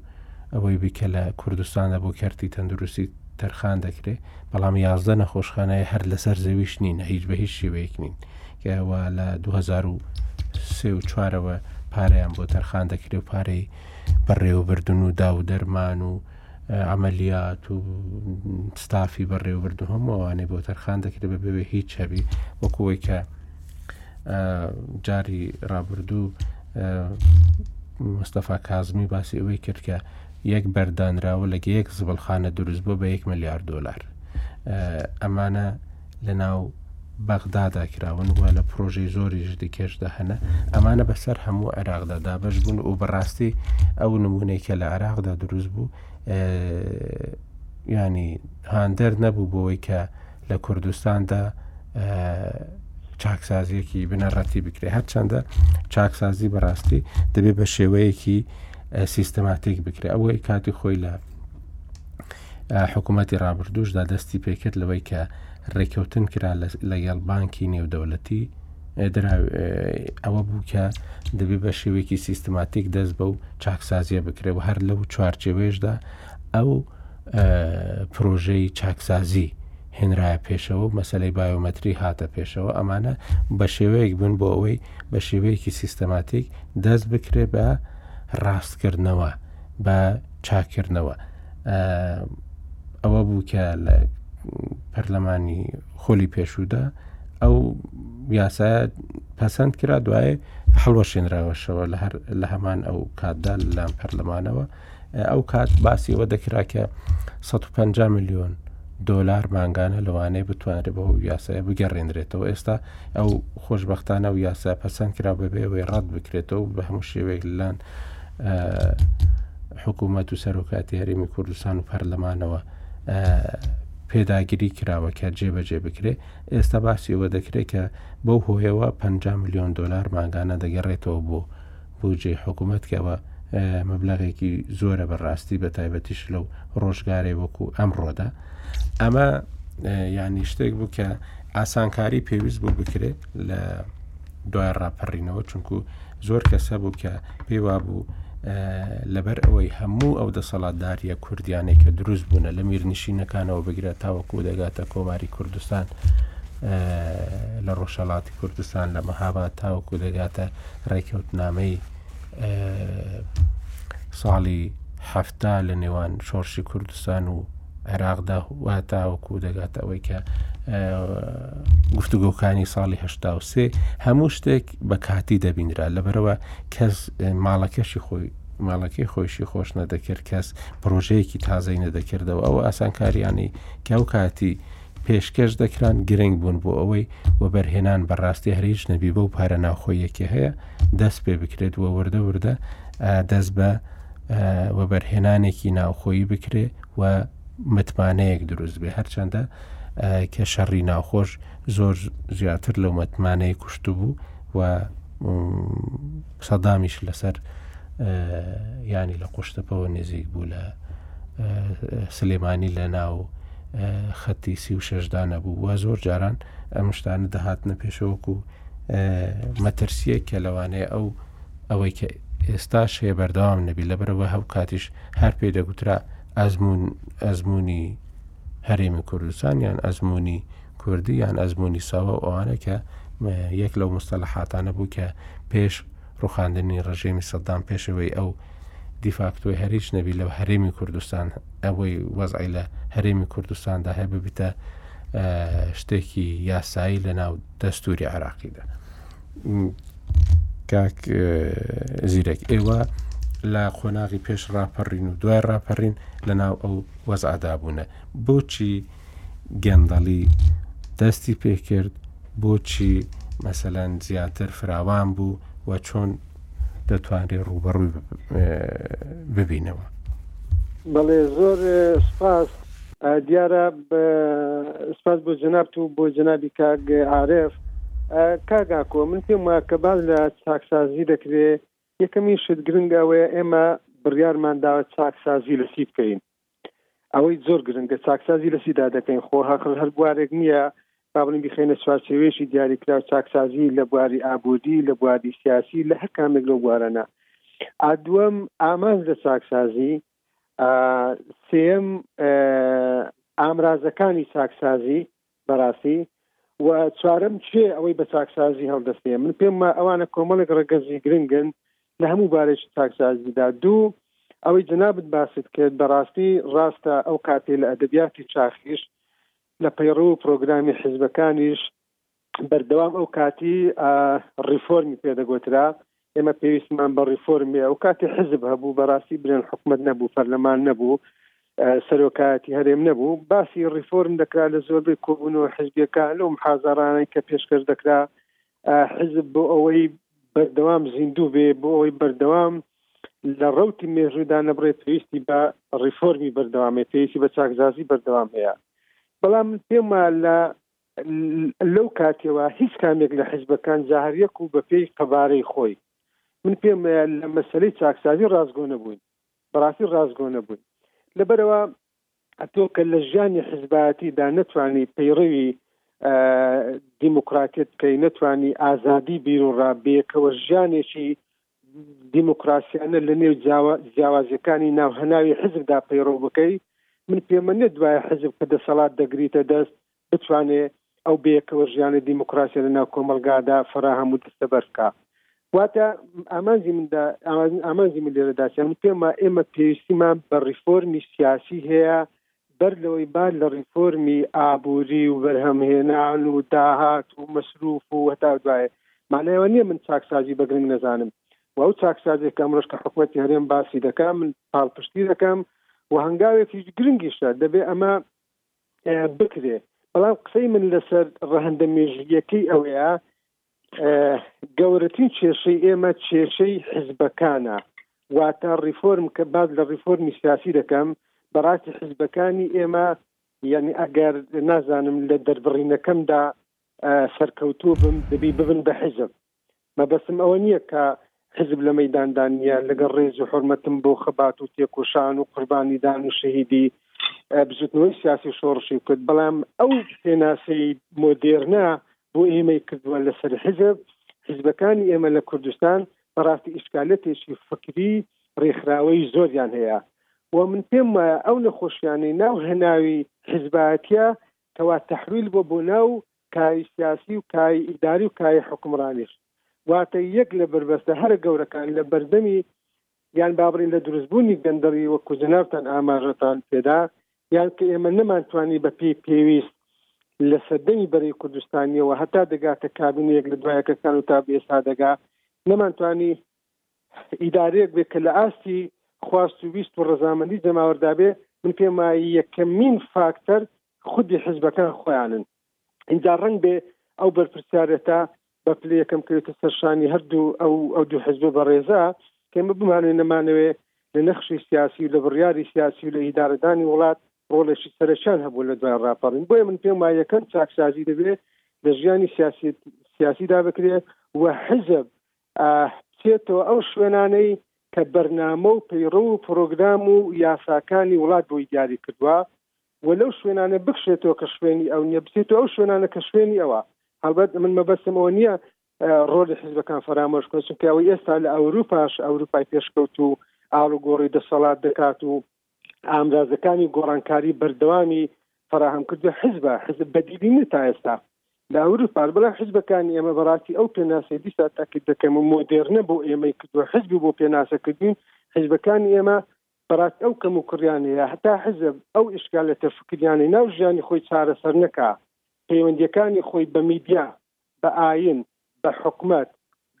ئەوەی بیکە لە کوردستانە بۆ کەرتی تەندروستی تەرخان دەکرێت بەڵام یازدە نەخۆشخانەیە هەر لەسەر زەویش نین هیچ بە هیچ شێوەیەک نین کەوا لە 2024ەوە پارەیان بۆ تەرخان دەکرێت و پارەی بەڕێوەبردن و داو دەرمان و ئەعملیات و ستافی بەڕێوەبرد و هەموو ئەوانەی بۆ تەرخان دەکرێت بە بێ هیچ چەبی وەکوەوەی کە جاری ڕابردوو مستەفا کازمی باسی ئەوەی کرد کە یەک بەردانراوە لەگە یەک زبڵخانە دروست بۆ بە یەک ملیار دلار ئەمانە لەناو بەغدادا کراون و لە پرۆژەی زۆریش دیکەشدا هەنە ئەمانە بەسەر هەموو عێراقدا دابش بوون و بەڕاستی ئەو نمونەی کە لە عێراقدا دروست بوو ینی هاندەر نەبوو بۆەوەی کە لە کوردستاندا چاکسازیەکی بنەڕەتی بکرێت هەرچەندە چاکسازی بەڕاستی دەبێت بە شێوەیەکی سیستەماتیک بکرێت ئەوەی کاتی خۆی لە حکوومەتتی ڕابردوشدا دەستی پێکرد لەوەی کە ڕێککەوتن کرا لەگەڵ بانکی نێودەولەتی ئەوە بوو کە دەبێ بە شێوەیەکی سیستماتیک دەست بە و چاکسازیە بکرێەوە هەر لەو چوارچێوێشدا ئەو پرۆژەی چاکسازی هێنرایە پێشەوە و مەسلەی بایۆمەتری هاتە پێشەوە ئەمانە بە شێوەیەک بن بۆ ئەوەی بە شێوەیەکی سیستەماتیک دەست بکرێ بە ڕاستکردنەوە بە چاکردنەوە ئەوە بوو کە لە پەرلەمانی خۆلی پێشوودا ئەو یاسا پەسەند کرا دوای هەڵوەشێنراوەشەوە لە هەمان ئەو کاتدا لەلام پەرلەمانەوە ئەو کات باسیەوە دەکرا کە 150 میلیۆن دۆلار مانگانە لەوانەیە بتوانرێت بە یاسایە بگەڕێنرێتەوە ئێستا ئەو خۆشببختانە و یاسا پەسەند کرا بەبێ ئەوەی ڕەت بکرێتەوە بە هەموو شێوەیەک لان حکوومەت و سەرۆکاتی هەرێمی کوردستان و پەرلەمانەوە پێداگیری کراوە کە جێبەجێ بکرێ ئێستا باسی ئەوە دەکرێت کە بەو هۆیەوە 50 میلیۆن دلار ماگانە دەگەڕێتەوە بۆ بودجێ حکوومەت کەەوە مەبلغێکی زۆرە بەڕاستی بە تایبەتیش لەو ڕۆژگارێ وەکو ئەمڕۆدا ئەمە ینی شتێک بوو کە ئاسانکاری پێویست بوو بکرێت لە دوای ڕاپەڕینەوە چونکو زۆر کەس هەبوو کە پێی وابوو لەبەر ئەوەی هەموو ئەو دەسەڵاتداریە کوردیانەی کە دروست بوونە لە میرنشینەکانەوە بگرە تاوەکو دەگاتە کۆماری کوردستان لە ڕۆژهڵاتی کوردستان لە مەهابا تاوەکو دەگاتە ڕێککەوتنامەی ساڵی هەفتا لە نێوان شۆڕشی کوردستان و عێراقدا وا تاوەکو دەگاتە ئەوەی کە گفتوگۆکانی ساڵی هشتا سێ هەموو شتێک بە کاتی دەبینرا لەبەرەوە کەس ماڵەکەشی خۆی ماڵەکەی خۆشی خۆش نەدەکرد کەس پرۆژەیەکی تازەی نەدەکردەوە ئەو ئاسانکاریانی کە ئەو کاتی پێشکەش دەکران گرنگ بوون بۆ ئەوەی وەبەرهێنان بەڕاستی هەریش نەبی بەو پارە ناوخۆیەکی هەیە دەست پێ بکرێت وە وردە وردە دەست بە وەبەرهێنانێکی ناوخۆیی بکرێ و متمانەیەک دروست بێ هەرچەندە کە شەڕی ناوخۆش زۆر زیاتر لەو متمانەیە کوشت بوو و سەدامیش لەسەر ینی لە قشتەپەوە نزیک بوو لە سلێمانی لە ناو خەتی سی و شەشدا نەبوو وە زۆر جاران ئەم شتانە دەهاتنە پێشەوەکو مەترسیە کە لەوانەیە ئەو ئەوەی کە ئێستاش هەیە بەردەوام نەبی لە بەرەوە هەو کاتیش هەر پێ دەگوترا ئەزموون ئەزموونی هەرێمی کوردستان یان ئەزمموی کوردی یان ئەزمموی ساوا و ئەوانە کە یەک لەو مستەلحاتانە بوو کە پێش ڕوخاندنی ڕژێمی سەددام پێشەوەی ئەو دیفاکتۆی هەریش نەبی لە هەرێمی کوردستان ئەوەی وەزعی لە هەرێمی کوردستاندا هەیە ببیتە شتێکی یاسایی لە ناو دەستوری عراقیدا. کاک زیرەک ئێوە لە قۆناغی پێش ڕاپەڕین و دوای ڕاپەڕین لە ناو ئەو وەزعدا بوونە بۆچی گەندەڵی دەستی پێکرد بۆچی مەسەلاەن زیاتر فراوان بوو و چۆن دەتوانرێ ڕوبەڕووی ببینەوە بەڵێ زۆر سپاس دیارە سپاس بۆ جەنابت و بۆ جەنابی کاک عارف کاگاکۆ من پێم وە کە باز لە چاکسازی دەکرێ یەکەمی شت گرنگ ئەوەیە ئێمە بڕیارمان داوە چاکسازی لە سی بکەین ئەوەی زۆر گرنگە چاکسازی لە سیدا دەکەین خۆ هەخر هەر بوارێک نییە بابلین بخێنە چوارچێوێکی دیاریکرا و چاکسازی لە بواری ئابوودی لە بواری سیاسی لە هەر کامێک لەو بوارەنا ئادووەم ئامانج لە چاکسازی سێیەم ئامرازەکانی چاکسازی بەڕاستی و چوارم چێ ئەوەی بە چاکسازی هەڵدەستێ من پێم ئەوانە کۆمەڵێک ڕگەزی گرنگن لە هەموو بارێک چاکسازیدا دوو ئەوەی جنابت باست کرد بەڕاستی ڕاستە ئەو کاتی لە ئەدەبیاتی چاخیش لە پەیڕوو پرۆگرامی حزبەکانیش بەردەوام ئەو کاتی ڕیفۆرمی پێدەگوترا ئێمە پێویستمان بە ڕیفۆرمی ئەو کاتی حزب هەبوو بەڕاستی برێن حکومت نەبوو فەرلەمان نەبوو سەرۆکایەتی هەرێم نەبوو باسی ڕیفۆرم دەکرا لە زۆربەی کۆبوون و حزبەکە لەم حازارانەی کە پێشکەش دەکرا حزب بۆ ئەوەی بەردەوام زیندوو بێ بۆ ئەوەی بەردەوام لە ڕوتی مێژودا نەبڕێ پێویستی بە ڕیفۆرمی بەردەوامێ پێویستی بە چاکزازی بەردەوام هەیە بەڵام پێما لە لەو کاتیەوە هیچ کامێک لە حیزبەکان جا هەریەک و بەپێی قەبارەی خۆی من پێم وایە لە مەسەلەی چاکسازی ڕاستگۆ نەبووین بەڕاستی ڕاستگۆ نەبووین لەبەرەوە تۆ کە لە ژیانی حزبایەتیدا نەتوانی پەیڕەوی دیموکراتیت بکەی نەتوانی ئازادی بیر و ڕابێکەوە ژیانێکی دیموکراسیانە لە نێو جیاوازیەکانی ناو هەناوی حزبدا پەیڕەو بکەی من پێمەنێت دوای حزب کە دەسەڵات دەگریتە دەست بتوانێ ئەو بەیەکەوە ژیانە دیموکراسی لە ناو کۆمەلگادا فەراهەم و دەستە بەرکە واتە ئامانجی مندا ئامانجی من لێرەداچە من پێمە ئێمە پێویستیمان بە ڕیفۆرمی سیاسی هەیە بەر لەوەی بار لە ڕیفۆرمی ئابووری و بەرهەمهێنان و داهات و مەسروف و هەتا دوایێ مانای ئەوە نییە من چاکسازی بە گرنگ نەزانم و ئەو چاکسازیە کە ئەمڕۆش کە حکومەتی هەرێم باسی دەکا من پاڵپشتی دەکەم و هەنگاوێکی گرنگیشە دەبێ ئەمە بکرێ بەڵام قسەی من لەسەر ڕەهەندە مێژوویەکەی ئەوەیە گەورەترین کێشەی ئێمە کێشەی حزبەکانە واتە ڕیفۆرم کە باز لە ڕیفۆرمی سیاسی دەکەم بەڕاستی حزبەکانی ئێمە یعنی ئەگەر نازانم لە دەربڕینەکەمدا سەرکەوتوو بم دەبی ببن بە حزب مەبەسم ئەوە نییە کە حیزب لە مەیداندا نییە، لەگەڵ ڕێز و حورمەتم بۆ خەبات و تێکۆشان و قوربانیدان و شەهیدی بزوتنەوەی سیاسی و شۆڕشی کورد، بەڵام ئەو پێناسەی مۆدێرنە بۆ ئێمەی کردووە لەسەر حیزب، حیزبەکانی ئێمە لە کوردستان بەڕاستی ئیشکالەتێکی فکری ڕێکخراوەیی زۆریان هەیە و من پێم وایە ئەو نەخۆشیانەی ناو هەناوی حیزبایەتییە کەوا تەحویل بووە بۆ ناو کایەی سیاسی و کایەی ئیداری و کایەی حوکمڕانیش واتە یەک لە بەربەستە هەرە گەورەکان لە بەردەمی یان با بڵێین لە دروستبوونی گەندەڵی وەکو جەنابتان ئاماژەتان پێدا یان کە ئێمە نەمانتوانی بە پێی پێویست لە سەردەمی بەرەی کوردستانیەوە هەتا دەگاتە کابینەیەک لە دوایەکەکان و تا بێسا دەگا نەمانتوانی ئیدارەیەک بێت کە لە ئاستی خواست و ویست و ڕەزامەندی جەماوەردا بێت من پێم وایە یەکەمین فاکتەر خودی حزبەکان خۆیانن ئینجا ڕەنگ بێ ئەو بەرپرسیارەتە بە پلە یەکەم کەوێتە سەرشانی هەردوو ئەو ئەو دوو حزبە بەڕێزە کەمە بمانوێ نەمانەوێ لە نەخشی سیاسی و لە بڕیاری سیاسی و لە ئیدارەدانی وڵات ڕۆڵێکی سەرەکیان هەبوو لە دوای ڕاپەڕین بۆیە من پێم وایە یەکەم چاکسازی دەبێت لە ژیانی سیاسی سیاسیدا بکرێت و حزب بچێتەوە ئەو شوێنانەی کە بەرنامە و پەیڕەو و پرۆگرام و یاساکانی وڵات بۆی دیاری کردووە و لەو شوێنانە بکشێتەوە کە شوێنی ئەو نییە بچێتەوە ئەو شوێنانە کە شوێنی ئەوە هەڵبەت من مەبەستم ئەوە نییە ڕۆلی حزبەکان فەرامۆش کە چونکە ئەوەی ئێستا لە ئەوروپاش ئەوروپای پێشکەوت و ئاڵوگۆڕی دەسەڵات دەکات و ئامرازەکانی گۆڕانکاری بەردەوامی فراهەم کردو حزبە حزب بەدیلی نە تا ئێستا لە ئەوروپا بەڵام حزبەکانی ئێمە بەڕاستی ئەو پێناسەی دیسا تاکید دەکەم و مۆدێرنە بۆ ئێمەی کردوە حزب بۆ پێناسەکردین حزبەکانی ئێمە بەڕاست ئەو کەم و کوڕیانەیە هەتا حزب ئەو ئشکالەتە فکریانەی ناو ژیانی خۆی چارەسەر نەکا پەیوەندیەکانی خۆی بە میدیا بە ئایین، بە حکومەت،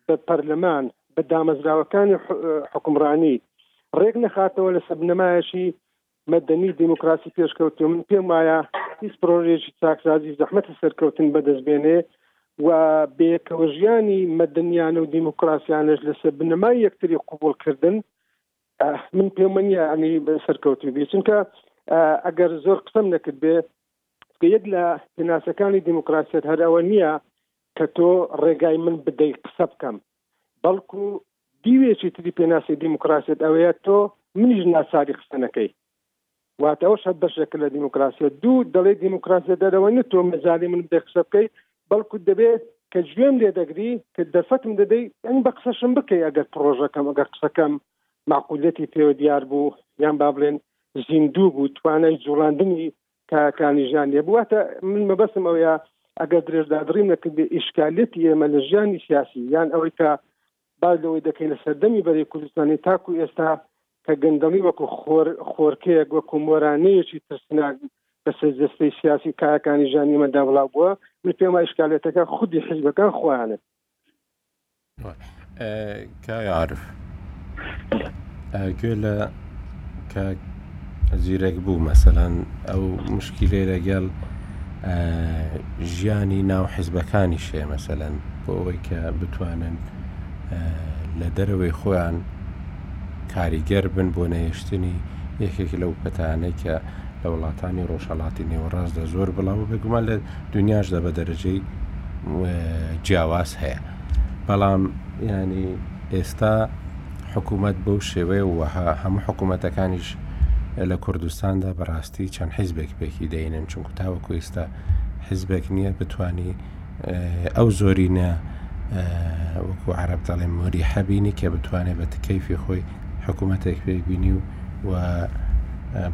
بە پەرلەمان، بە دامەزراوەکانی حوکمڕانی ڕێک نەخاتەوە لە سەر بنەمایەکی مەدەنی دیموکراسی پێشکەوتوو من پێم وایە هیچ پرۆژێکی چاکسازی زەحمەتی سەرکەوتن بەدەست بێنێ و بێکەوە ژیانی مەدەنیانە و دیموکراسیانەش لەسەر بنەمای یەکتری قوبولکردن من پێم وانە ئەنی سەرکەوتوو بێ چونکە ئەگەر زۆر قسەم نەکرد بێ یەک لە پێناسەکانی دیموکراسیەت هەر ئەوە نییە کە تۆ ڕێگای من بدەی قسە بکەم بەڵکو دیوێکی تری پێناسی دیموکراسیت ئەوەیە تۆ منیش ناچاری قسەنەکەی واتە ئەو شەت بەشێک لە دیموکراسیت دوو دەڵێ دیموکراسیە دەرەوە نە تۆ مەزاری من بدەی قسە بکەی بەڵکو دەبێت کە گوێم لێ دەگری کە دەرفەتم دەدەی ئەنگ بە قسەشم بکەی ئەگەر پرۆژەکەم ئەگەر قسەکەم معقولەتی پێوە دیار بوو یان با بڵێن زیندوو بوو توانای جوڵاندنی کایەکانی ژیان لێ بواتە من مەبەسم ئەوەیە ئەگەر درێژدادڕی نەکرد ئیشکالەتی ئێمە لە ژیانی سیاسی یان ئەوەی کە باز لەوەی دەکەین لە سەردەمی بەری کوردستانی تاکو ئێستا کە گەندەڵی وەکو خۆر خۆرکەیەک وەکو مۆرانەیەکی ترسناک بەسەر جستەی سیاسی کارەکانی ژانیمەدا بڵاو بووە من پێم ئیشکالێتەکە خودی حیزبەکان خۆیانن کاک عارف گوێ لە کاک زیرەک بوو مەسەلەن ئەو مشکیلەی لەگەڵ ژیانی ناو حیزبەکانی شێ مەسەلەن بۆ ئەوەی کە بتوانن لە دەرەوەی خۆیان کاریگەر بن بۆ نەهێشتنی یەکێک لەو پەتانەی کە لە وڵاتانی ڕۆژهڵاتی نێوەڕاستدا زۆر بڵاوە بێگومان لە دنیاشدا بە دەرەجەی جیاواز هەیە بەڵام ینی ئێستا حکوومەت بەو شێوەیە وەها هەموو حکوومەتەکانیش لە کوردستاندا بەڕاستی چەند حیزبێک پێکی دەینن چونکو تاوەکو ئێستا حیزبێک نییە بتانی ئەو زۆرینە وەکو عرب دەڵێن مۆری حەبینی کە بتوانێت بە تکەیفی خۆی حکوومەتێک پێک بینی و و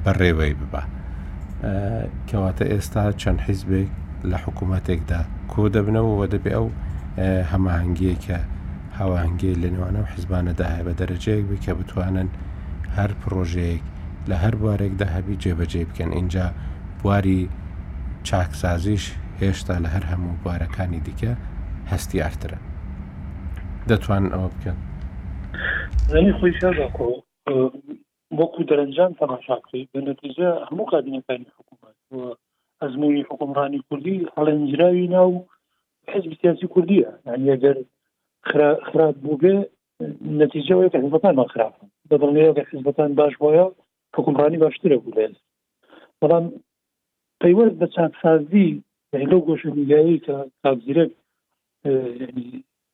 بەڕێوەی ببا کەواتە ئێستا چەند حیزبێک لە حکوومەتێکدا کۆ دەبنەوە و دەبێ ئەو هەماهنگگیەکە هاوانگی لە نێوانە و حزبانەدا هەیە بە دەرەجەیەک بی کە بتوانن هەر پرۆژەیەک لە هەر بوارێکدا هەبی جێبەجێ بکەن اینجا بواری چاکسازیش هێشتا لە هەر هەموو بوارەکانی دیکە هەستی ئارترە دەتوانن ئەوە بکەن. زەوی خۆی شارداکۆ وەکو دەرەنجام تەماشاکەی بە نەتیجە هەموو کابینەکانی حکوومەت ئەزموونی حکومڕانی کوردی هەڵێنجراوی ناو حزب سیاسی کوردیە یانیگەر خراپ بوو بێ نەتیجەوەی کە حزبەکانمان خراپ بە دڵنیاگە حزبەکان باش بۆە حکومڕانی باشترە بوو لێ بەڵام پەیوەست بە چاکسازی لەو گۆشەنیگایی کە کابزیرەک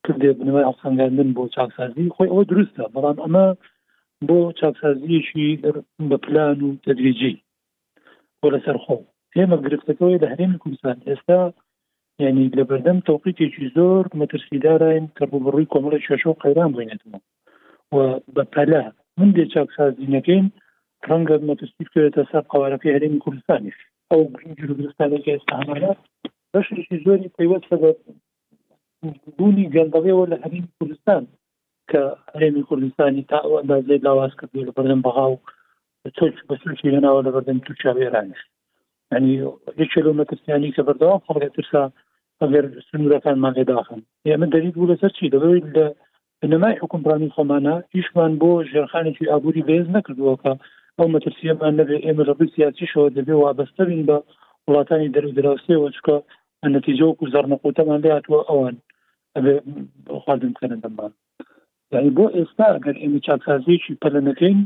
کردێ بنەوەی هەڵسەنگاندن بۆ چاکسازی خۆی ئەوە دروستە بەڵام ئەمە بۆ چاکسازیەکی بە پلان و تدریجی بۆ لەسەر خۆ ئێمە گرفتەکەەوەی لە هەرێمی کوردستان ئێستا ینی لە بەردەم تۆقیتێکی زۆر مەترسیداراین کە ڕوبڕووی کۆمەڵی شەشۆ قەیران بووینێتەوە و بە پەلە هەندێک چاکسازی نەکەین ڕەنگە مەترسی بکەوێتە سەر قەوارەکەی هەرێمی کوردستانیش ئەو گرستانێکی ئێستا هەمانە بەشێکی زۆری پەیوەستە بە بوونی گەندەڵیەوە لە هەرێمی کوردستان کە هەرێمی کوردستانی تا ئەو ئەندازێ لاواز کردو لە بەردەم بەغا و چۆچ بە سوچی هێناوە لە بەردەم تورکیا و ئێرانش ینی یەکێ لەو مەترسیانی کە بەردەوام خەڵێ ترسا ئەگەر سنوورەکانمان لێداخن ئێمە دەریت بوو لەسەر چی دەبێت لە بنەمای حوکمڕانی خۆمانە، ئیشمان بۆ ژێرخانێکی ئابووری بەهێز نەکردووە کە ئەو مەترسییەمان نەبێت، ئێمە لە ڕووی سیاسیشەوە دەبێ وابەستە بین بە وڵاتانی دەرو دراوسێەوە چکە نەتیجە وەکو زەڕنەقوتەمان لێ هاتووە ئەوان ئەبێ خواردن بکەنە دەممان یعنی بۆ ئێستا ئەگەر ئێمە چاکسازیەکی پەلە نەکەین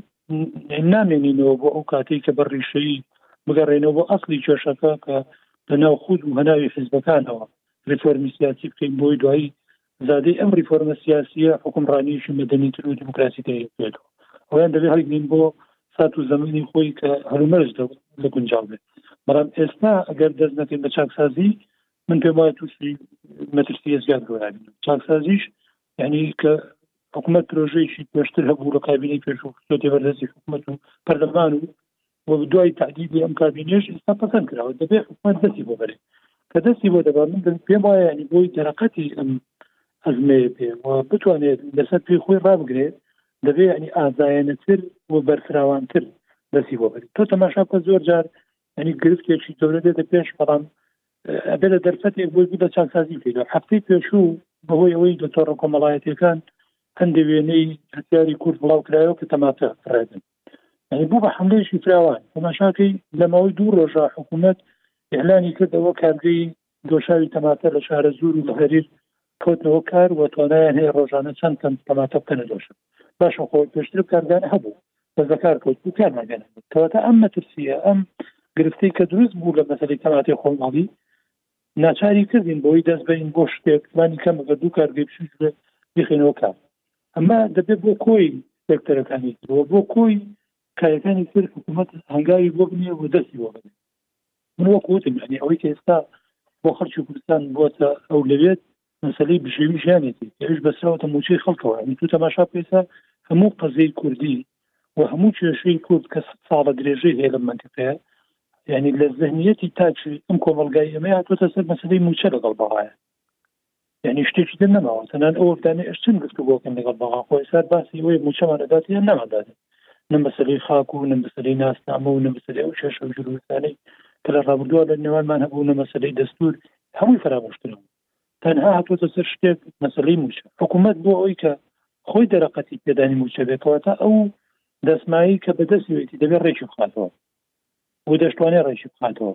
نامێنینەوە بۆ ئەو کاتێک کە بە ڕیشەیی بگەڕێنەوە بۆ ئەسلی کێشەکە کە لە ناو خود و هەناوی حزبەکانەوە ریفۆرمی سیاسی بکەین بۆی دوایی زادەی ئەم ڕیفۆرمە سیاسییە حوکمڕانییەکی مەدەنیتر و دیموکراسیتر دەکرێتەوە ئەویان دەبێت هەڵگرین بۆ سات و زەمانی خۆی کە هەلومەرج لە گونجاو بێت بەڵام ئێستا ئەگەر دەست نەکەین بە چاکسازی من پێم وایە تووشی مەترسی زیاد گۆرابین چاکسازیش یعنی کە حکوومەت پرۆژەیەکی پێشتر هەبوو لە کابینەی پێشوو تێبەردەستی حکوومەت و پەرلەمان و و دوای تهدیدی ئەم کابینێش ئێستا پەسەند کراوە دەبێت حکومت دەستی بۆ بەرێت کە دەستی بۆ دەبا من پێم وایە ینی بۆی دەرەقەتی ئەم ئەزمەیە پێ و بتوانێت لەسەر پێی خۆی ڕابگرێت دەبێت ینی ئازایەنەتر و بەرفراوانتر دەستی بۆ بەری تۆ تەماشا بکە زۆر جار ینی گرفتێکی گەورە دێتە پێش بەڵام ئەبێ لە دەرفەتێک بۆی بوو بە چاکسازی پێدا هەفتەی پێشوو بەهۆی ئەوەی دکتۆڕە کۆمەڵایەتەکان هەندێک وێنەی هەتیاری کورد بڵاو کرایەوە کە تەماتە ڕێدن یعنی بوو بە حملەیەکی فراوان تەماشاکەی لە ماوەی دوو ڕۆژە حکوومەت ئیعلانی کردەوە کارگەی دۆشاوی تەماتە لە شارە زور و هەریر کەوتنەوە کار و توانایان هەیە ڕۆژانە چەند تەم تەماتە بکەنە دۆشە باشە خۆ پێشتر کارگان هەبوو بەس لە کار کەوت بوو کارمانگەن کەواتە ئەم مەترسیە ئەم گرفتی کە دروست بوو لە مەسەری تەماتی خۆڵماڵی ناچاری کردین بۆی دەست بین بۆ شتێک مانی کەم بە دوو کار گەپشوش بێت بخێنەوە کار ئەمە دەبێت بۆ کۆی سێکتەرەکانی ترەوە بۆ کۆی کارەکانی تر حکوومەت هەنگاوی بۆ بنێ و دەستی بۆ بنێ من وەکوتم ئەنی ئەوەی کە ئێستا بۆ خەرچی کوردستان بۆتە ئەو لەوێت مەسەلەی بژێوی ژیانێتی ئەوش بەسراوەتە موچەی خەڵکەوە ئەنی تو تەماشا پێسا هەموو قەزەی کوردی و هەموو کێشەی کورد کە ساڵە درێژەی هەیە لە منتیقەیە ینی لە زەهنیەتی تاچی ئەم کۆمەلگای ئەمە هاتوۆتە سەر مەسلەی موچە لەگەڵ بەڵایە یعنی شتێکی تر نەماوە تەنان ئەو وەفتانە ئەشتن گفتو بۆکەن لەگەڵ بەڵا خۆی سار باسی وەیە موچەمان دەدات یان نامەدات نە مەسلەی خاک و نە مەسلەی ناسنامە و نە مەسلەی ئەو کێشە و جلوستانەی کە لە ڕابردووە لە نێوانمان هەبوو نە مەسلەی دەستور هەمووی فراموشتنەوە تەنها هاتووەتە سەر شتێک مەسلەی موچە حکوومەت بۆ ئەوی کە خۆی دەرەقەتی پێدانی موچە بێتەوەتە ئەو دەسمایی کە بەدەستەوەیەتی دەبێت ڕێکی بخاتەوە و دەشتوانێت ڕێکی بخاتەوە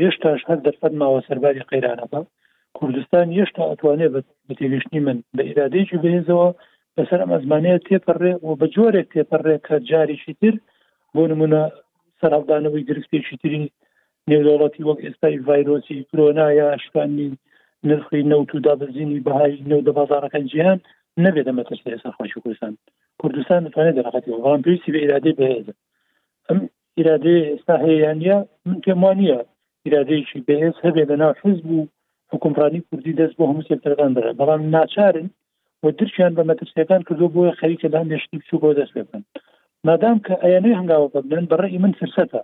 هێشتاش هەر دەرفەت ماوە سەرباری قەیرانەکە کوردستان هێشتا ئەتوانێت بە تێگەشتنی من بە ئیرادەیەکی بەهێزەوە بەسەر ئەم ئەزمانەیە تێپەڕێ و بە جۆرێک تێپەڕێ کە جارێکی تر بۆ نمونە سەرهەڵدانەوەی گرفتێکی تری نێودەوڵەتی وەک ئێستای ڤایرۆسی کرۆنا یا شکانی نرخی نەوت و دابزینی بەهای نێو دە بازارەکە جیان نەبێت ئەمە تەس لەسەر خۆش کوردستان کوردستان دەتوانێت دەرەقەتی بەڵام پێویستی بە ئرادەی بەهێزە ئەم ئرادەیە ئێستا هەیەیانە من پێم وانە ئرادەیەکی بەهێز هەبێ لە ناو حز بوو حکومڕانی کوردی دەست بۆ هەموو سێکتەرەکان دەێت بەڵام ناچارن و درچیان بە مەترسیەکان کردو بۆیە خەریکە لە هەندێشتی بچوو بۆ دەست پێکەن مادام کە ئەیانەی هەنگاوە بەبنن بەڕێی من فرسەتە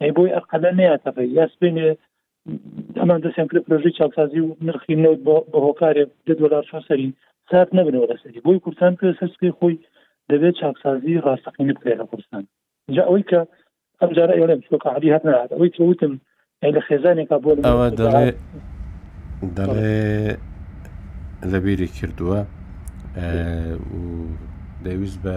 ئەی بۆی ئەقەلە نەیاتەقە یا سبێنێ ئەمان دەستیان کرد پرۆژی چاکسازی و نرخی نەوت بە هۆکارێک دە دۆلار چۆن سەری سات نەبنەوە لەسەری بۆی کوردستان کرد سەر سپی خۆی دەبێت چاکسازی ڕاستەقینە بکرێت لە کوردستان جا ئەوەی کە ئەم جارە ئێڵێن شۆکە علی هەر نات ئەوەی کە وتم لە خێزانێکا بۆ ئەوە دەڵێ دەڵێ لەبیری کردووە دەویست بە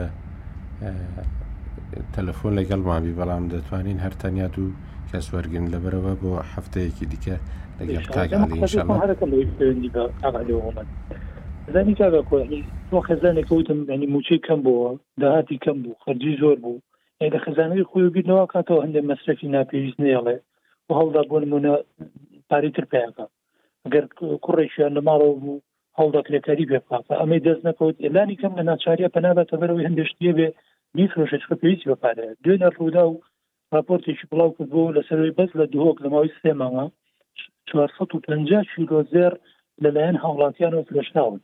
تەلەفۆن لەگەڵ مابی بەڵام دەتوانین هەر تەنیا دوو کەس وەرگن لەبەرەوە بۆ هەفتەیەکی دیکە لەگەڵ کاگەڵی زانی کاگە کۆهی تۆ خەزانێک وتم ینی موچەی کەم بووە داهاتی کەم بوو خەرجی زۆر بوو لە خزانەکەی خۆی بیر نەوە کاتەوە هەندێک مەسرەفی ناپێویست نێڵێ و هەڵدا بۆ نمونە پارەی تر پیاکە گەر کوڕێکیان لە ماڵەوە بوو هەڵدا کرێکاری پێ بکاتە ئەمەی دەست نەکەوت ئێلانی کەم لە ناچارە پەنابەتە بەرەوەی هەندێشتێ بێ بیفرۆشە چکە پێویستی بە پارەیە دوێنە ڕوودا و راپۆرتێکی بڵاو کرد بۆ لەسەروی بەس لە دهۆک لە ماوەی سێ ماوە 450 کیلۆ زێر لەلایەن هاوڵاتیانەوە فرۆشراون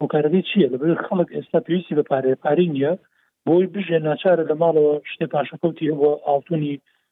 هۆکارەکەی چییە لە بەر خەڵک ئێستا پێویستی بە پارێ پارەی نییە بۆی بژێ ناچارە لە ماڵەوە شتێ پاشەکەوتی هەبووە ئاڵتونی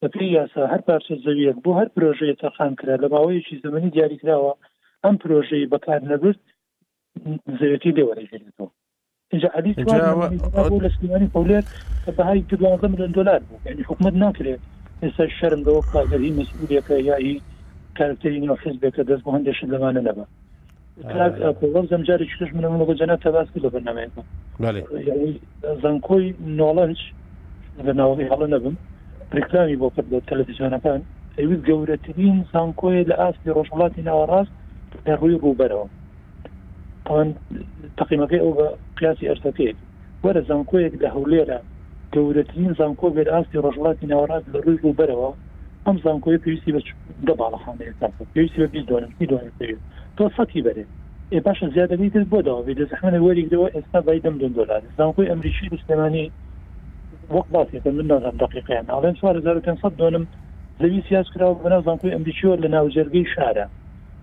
بەپێی یاسا هەر پارچە زەوییەک بۆ هەر پرۆژەیە تەرخان کرا لە ماوەیەکی زەمەنی دیاریکراوە ئەم پرۆژەی بەکار نەبرد زەویەکەی لێوەرەگیرێتەوە اینجا علی اینجا توان ئەوە- نمونەی ئەوە- بۆ لە سلێمانی هەولێر کە بەهای دو- دوازدە ملیۆن دلار بوو یعنی حکومت ناکرێت ئێستا شەرم لەوە بکات گەر هی مەسئولیەکە یا هی کارکتەری نێو حزبێکە دەست بۆ هەندێک شت لەمانە نەبا کاک ئاکۆ وەرزم جارێکی ترش منە منە بە جەناب تا باس کرد لە بەرنامەیەکە بەێ یعنی زانکۆی نۆڵەنج لە ناوەی هەڵە نەبم ڕیکلامی بۆ کرد لە تەلەڤیزیۆنەکان پێویست گەورەترین زانکۆیە لە ئاستی ڕۆژهڵاتی ناوەڕاست لە ڕووی ڕووبەرەوە ئەوان تەقیمەکەی ئەو بە قیاسی ئەرتەکەیەتی وەرە زانکۆیەک لە هەولێرە گەورەترین زانکۆ بێت ئاستی ڕۆژهەڵاتی ناوەڕاست لە ڕووی ڕووبەرەوە ئەم زانکۆی پێویستی بە دە باڵەخانەیە زانکۆ پێویستی بە بیست دۆنم سی دۆنم پێویست تۆ سەتی بەرێ ئێ باشە زیادەکەی تر بۆ داوا بێ دەزەحمەنە وەریگرەوە ئێستا بای دەم دۆن دۆلار زانکۆی ئەمریکی و سلێمانی وەک باسێکە من نازانم دقیقیان ناڵێن 4500 دۆنم زەوی سیاز کراوە بەناو زانکۆی ئەمریکیەوە لە ناوجەرگەی شارە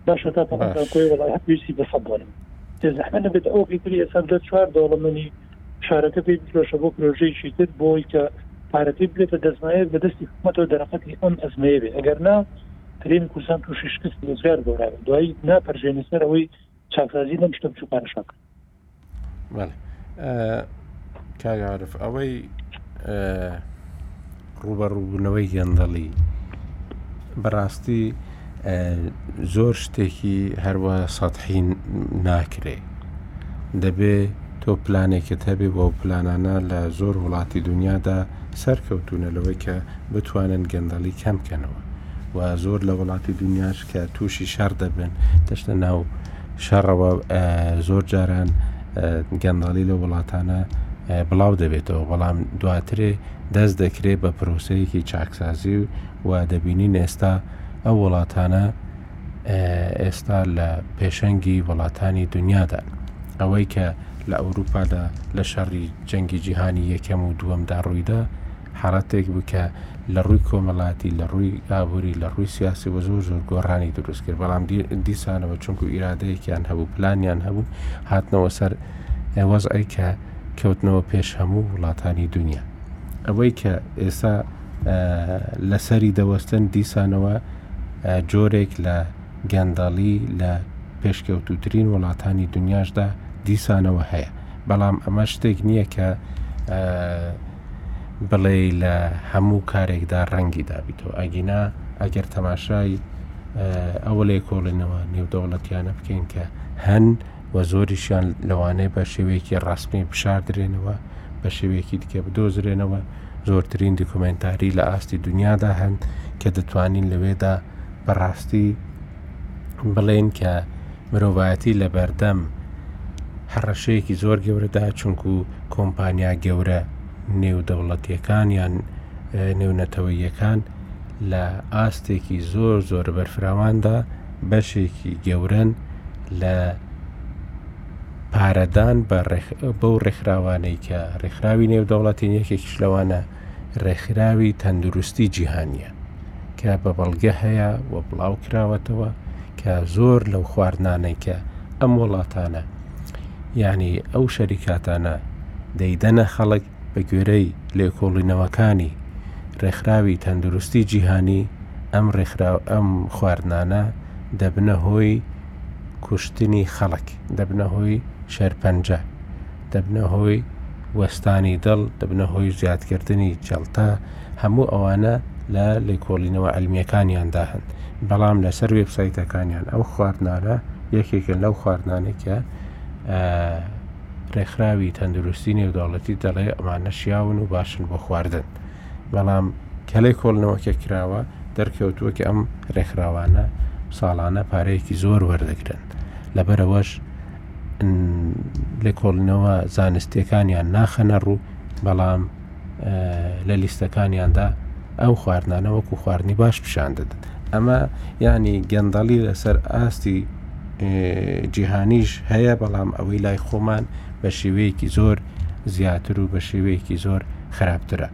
باشە تا پەڕم باش داکۆی وەڵای هەر پێویستی بە سەبارەت بێ زەحمە نەبێت ئەو کەیتری ئێستا بدە چوار دەوڵەمەنی شارەکە پێی بفرۆشە بۆ پرۆژەیەکی تر بۆی کە پارەکەی بێتە دەستمایەک بە دەستی حکومەتەوە دەرەقەتی ئەم ئەزمەیە بێ ئەگەر نا کرێمی کوردستان تووشی شکستی ئێجگار گەوراوە دوایی ناپەرژێنە سەر ئەوەی چاکسازی لەم شتە بچووکانە شاکە کاگەعاعرف ئەوەی ڕوبە ڕووبوونەوەی گەندەڵی بەڕاستی زۆر شتێکی هەروە سەحی ناکرێ دەبێ تۆ پلانێکت هەبێ بۆ پلانانە لە زۆر وڵاتی دنیادا سەرکەوتونە لەوەی کە بتوانن گەندەڵی کەمکەنەوە و زۆر لە وڵاتی دنیاش کە تووشی شەڕ دەبن دەشتە ناو شەڕەوە زۆر جاران گەندەڵی لە وڵاتانە بڵاو دەبێتەوە بەڵام دواترێ دەست دەکرێت بە پرۆسەیەکی چاکسازی و دەبینین ئێستا ئەو وڵاتانە ئێستا لە پێشەنگی وڵاتانی دنیادا ئەوەی کە لە ئەوروپادا لە شەڕی جەنگی جیهانی یەکەم و دووەمدا ڕوویدا حاڵەتێک بوو کە لە ڕووی کۆمەڵاتی لە ڕووی ئابووری لە ڕووی سیاسی و زۆر زۆر گۆڕانی دروست کرد بەڵام دیسانەوە چونکو ئیرادەیەکیان هەبوو پلانیان هەبوو هاتنەوە سەر وەزعی کە کەوتنەوە پێش هەموو وڵاتانی دنیا ئەوەی کە ئێستا لەسەری دەوەستن دیسانەوە جۆرێک لە گەندەڵی لە پێشکەوتوترین وڵاتانی دنیاشدا دیسانەوە هەیە بەڵام ئەمە شتێک نییە کە بڵێی لە هەموو کارێکدا ڕەنگی دابیتەوە ئەگینا ئەگەر تەماشای ئەوە لێ کۆڵێنەوە نێودەوڵەتیانە بکەین کە هەن و زۆریشیان لەوانەیە بە شێوەیەکی ڕاستمی بشاردرێنەوە بە شێوەیەکی دیکە بدۆزرێنەوە زۆرترین دیکۆمنتاری لە ئاستی دنیادا هەن کە دەتوانین لەوێدا بەڕاستی بڵێن کە مرۆڤایەتی لەبەردەم هەڕەشەیەکی زۆر گەورەدا چونکو کۆمپانیا گەورە نێودەوڵەتیەکانیان نێونەتەوەیەکان لە ئاستێکی زۆر زۆر بەرفراواندا بەشێکی گەورەن لە پارەدان بەو ڕێکخراوانەی کە ڕێکخراوی نێودەوڵەتی یەکێکیش لەوانە ڕێکخراوی تەندروستی جیهانییە کە بە بەڵگە هەیە و بڵاو کراوەتەوە کە زۆر لەو خواردنانەی کە ئەم وڵاتانە یانی ئەو شەریکاتانە دەیدەنە خەڵک بە گوێرەی لێکۆڵینەوەکانی ڕێکخراوی تەندروستی جیهانی ئەم ڕێکخراو ئەم خواردنانە دەبنە هۆی کوشتنی خەڵک دەبنە هۆی شەرپەنجە دەبنە هۆی وەستانی دڵ، دەبنە هۆی زیادکردنی جەڵتە، هەموو ئەوانە لە لێکۆڵینەوە عەلمییەکانیاندا هەن، بەڵام لەسەر وێبسایتەکانیان ئەو خواردنانە یەکێکن لەو خواردنانەی کە ڕێکخراوی تەندروستی نێودەوڵەتی دەڵێ ئەمانە شیاون و باشن بۆ خواردن بەڵام کە لێکۆڵنەوەکە کراوە دەرکەوتووە کە ئەم ڕێکخراوانە ساڵانە پارەیەکی زۆر وەردەگرن لەبەرەوەش لێکۆڵینەوە زانستیەکانیان ناخەنە ڕوو بەڵام لە لیستەکانیاندا ئەو خواردنانە وەکو خواردنی باش پیشان دەدەن ئەمە ینی گەندەڵی لەسەر ئاستی جیهانیش هەیە بەڵام ئەوەی لای خۆمان بە شێوەیەکی زۆر زیاتر و بە شێوەیەکی زۆر خراپترە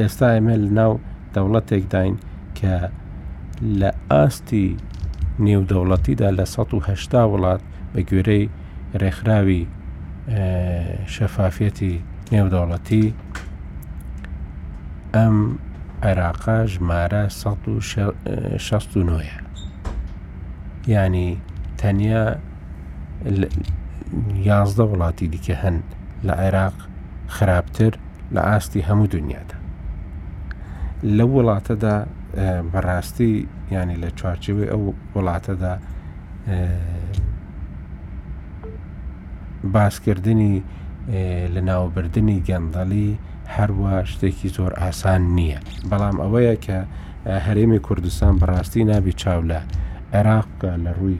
ئێستا ئەمێل ناو دەوڵەتێکداین کە لە ئاستی نێودەوڵەتیدا لە سەد و هەشتا وڵات بە گوێرەی ڕێکخراوی شەفافەتی نێودەوڵەتی ئەم عێراقا ژمارە 1609ە ینی تەنیا یازدە وڵاتی دیکە هەن لە عێراق خراپتر لە ئاستی هەموو دنیادا لە وڵاتەدا بەڕاستی ینی لە چوارچەوەی ئەو وڵاتەدا باسکردنی لە ناوبردننی گەندەڵی هەروە شتێکی زۆر ئاسان نییە بەڵام ئەوەیە کە هەرێمی کوردستان بەڕاستی نابی چاو لە عێراق بکە لە ڕووی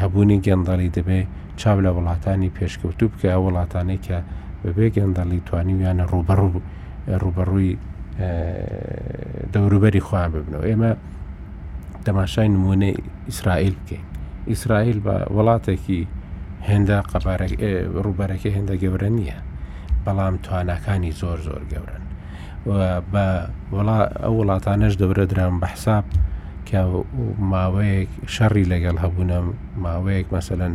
هەبوونی گەندەڵی دەبێ چاو لە وڵاتانی پێشکەوتوو بکە، ئەو وڵاتانەی کە بەبێ گەندەڵی توانیویانە ڕووبەڕوو ڕووبەڕووی دەوروبەری خۆیان ببنەوە ئێمە تەماشای نمونەی ئیسرائیل بکەین ئیسرائیل بە وڵاتێکی هێندە قەبارە ڕووبەرەکە هێندە گەورە نییە بەڵام تواناکانی زۆر زۆر گەورن بە ئەو وڵاتانەش دەورە درام بە حساب کە ماوەیەک شەڕی لەگەڵ هەبوونم ماوەیەک مەسەلەن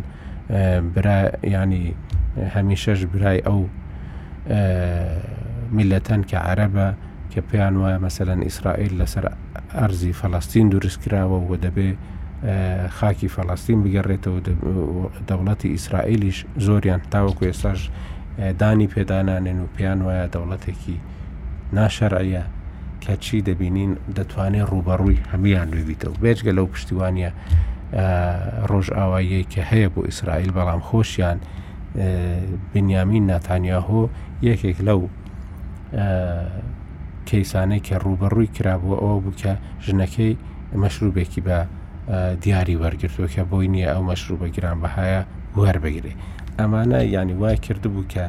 برا ینی هەمیشەش برای ئەو میلەتەن کە عەرەبە کە پێیان وایە مەسەەن ئیسرائیل لەسەر ئەرزی فەڵستین دروست کراوە و دەبێ خاکی فەڵستین بگەڕێتەوە دەوڵەتی ئیسرائیلیش زۆریان تاوەکو ئێستاش دانی پێدانانێن و پێیان وایە دەوڵەتێکی ناشەرعیە کە چی دەبینین دەتوانێت ڕوبەڕووی هەمویان نوێبیتەوە بێجگە لەو پشتیوانە ڕۆژئاواییەی کە هەیە بۆ ئیسرائیل بەڵام خۆشیان بنیامین ناتانیاهۆ یەکێک لەو کەیسانەی کە ڕوبەڕووی کرابووە ئەوە بوو کە ژنەکەی مەشروبێکی بە دیاری وەرگرتووە کە بۆی نییە ئەو مەشروبە گران بەهایە وەربگرێ ئەمانە یعنی وای کردبوو کە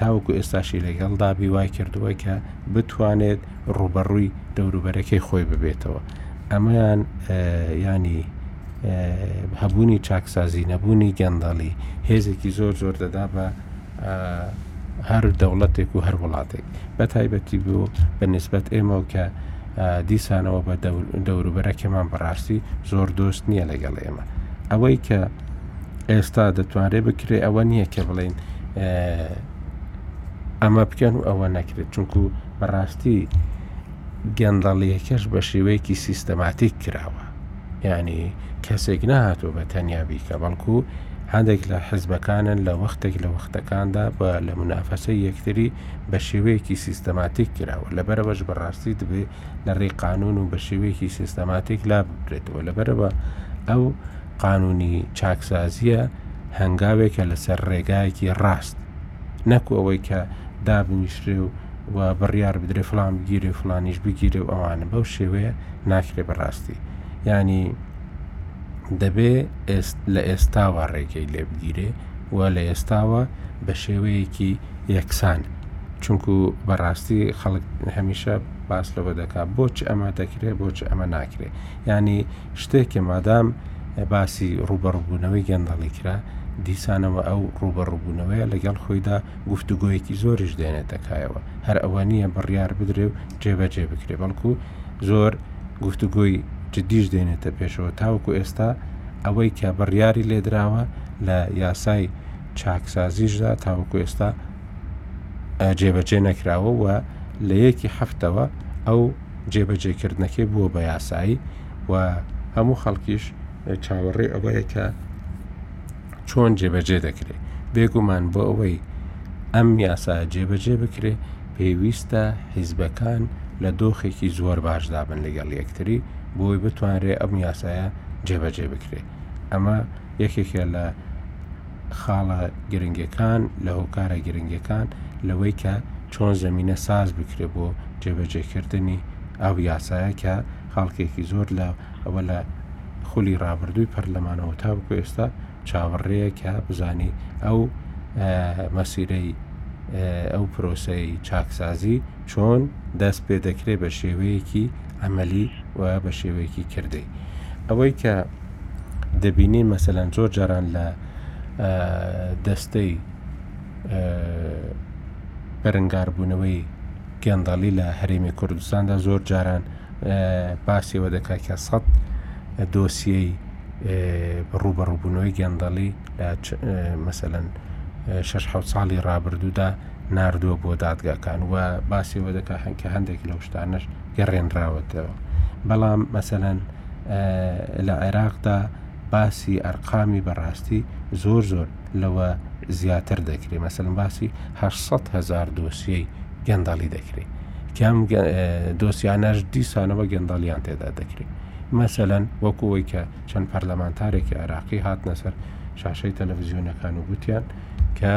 تاوەکو ئێستاشی لەگەڵدا بی وای کردووە کە بتوانێت ڕوبەڕووی دەوروبەرەکەی خۆی ببێتەوە ئەمەیان ینی هەبوونی چاکسازی نەبوونی گەندەڵی هێزێکی زۆر زۆر دەدا بە هەر دەوڵەتێک و هەر وڵاتێک بە تایبەتی بوو بە نسبەت ئێمەوە کە دیسانەوە بە دەوروبەرەکەمان بەڕاستی زۆر دۆست نییە لەگەڵ ئێمە ئەوەی کە ئێستا دەتوانرێت بکرێت ئەوە نییە کە بڵین ئەمە بکەن و ئەوە نەکرێت چونکو بەڕاستی گەندەڵیەکەش بە شێوەیەکی سیستەماتیک کراوە ینی کەسێک نهاتوە بە تەنیا بیکە بەڵکو هەندێک لە حزبەکانن لە وەختێک لە وەختەکاندا بە لە منافەسە یەکتری بە شێوەیەکی سیستەماتیک کراوە لە بەرەوەش بەڕاستی دەبێت لە ڕێ قانون و بە شێوەیەکی سیستەماتیک لا ببرێتەوە لە بەرەوە ئەو قانوونی چاکسازییە هەنگاوێکە لەسەر ڕێگایەکی ڕاست نەکو ئەوەی کە دابنیشرێ و و بڕیار بدرێ فلان بگیرێ فلانیش بگیرێ و ئەوانە بەو شێوەیە ناکرێ بەڕاستی ینی دەبێ لە ئێستاوە ڕێگەی لێ بگیرێ و لە ئێستاوە بە شێوەیەکی یەکسان چونکو بەڕاستی خەڵک هەمیشە باس لەوە دەکات بۆچ ئەمە دەکرێت بۆچ ئەمە ناکرێت ینی شتێک کە مادام باسی ڕووبەڕووبوونەوەی گەندەڵی کرا، دیسانەوە ئەو ڕووبەڕووبوونەوەیە لەگەڵ خۆیدا گفتوگۆیەکی زۆریش دێنێتە کایەوە، هەر ئەوە نییە بڕیار بدرێ و جێبەجێ بکرێ، بەڵکوو زۆر گفتوگۆی جددیش دێنێتە پێشەوە، تاوەکوو ئێستا ئەوەی کە بڕیاری لێ دراوە لە یاسای چاکسازیشدا تاوەکوو ئێستا جێبەجێ نەکراوە و لە یەکی هەفتەوە ئەو جێبەجێکردنەکەی بووە بە یاسایی و هەموو خەڵکیش چاوەڕێ ئەوەیە کە چۆن جێبەجێ دەکرێت بێگومان بۆ ئەوەی ئەم یاسا جێبەجێ بکرێ پێویستە حیزبەکان لە دۆخێکی زۆر باشدا بن لەگەڵ یەکتری بۆی بتوانرێ ئەم یاسایە جێبەجێ بکرێ ئەمە یەکێکە لە خاڵە گرنگەکان لە هۆکارە گرنگەکان لەوەی کە چۆن زەمینە ساز بکرێ بۆ جێبەجێکردنی ئەو یاسایە کە خەڵکێکی زۆر لە ئەوە لە خولی ڕابردووی پەرلەمانەوە تاوکو ئێستا چاوەڕێیە کە بزانی ئەو مەسیرەی ئەو پرۆسەی چاکسازی چۆن دەست پێ دەکرێت بە شێوەیەکی عەمەلی و بە شێوەیەکی کردەی. ئەوەی کە دەبینین مەسەلەن زۆر جاران لە دەستەی بەرەنگاربوونەوەی گەندەڵی لە هەرێمی کوردستاندا زۆر جاران باسیەوە دەکات کە سەد دۆسیەی ڕوبەڕوبوونەوەی گەندەڵی لە مەسەەن شش حوت ساڵی ڕابردوودا ناردووە بۆ دادگاکان و باسی ئەوە دەکات هەن کە هەندێک لەو شتانەش گەڕێنراوەتەوە بەڵام مەسەەن لە عێراقدا باسی ئەرقامی بەڕاستی زۆر زۆر لەوە زیاتر دەکرێت مەسەن باسی 600 هزار دۆسیەی گەندەڵی دەکرێت کەم دۆسیانەش دیسانەوە گەندەڵیان تێدا دەکرێت مەسەەن وەکوەوەی کە چەند پەرلەمانتارێکی عراقی هاتنە سەر شاشەی تەلەڤزیۆنەکان و گوتیان کە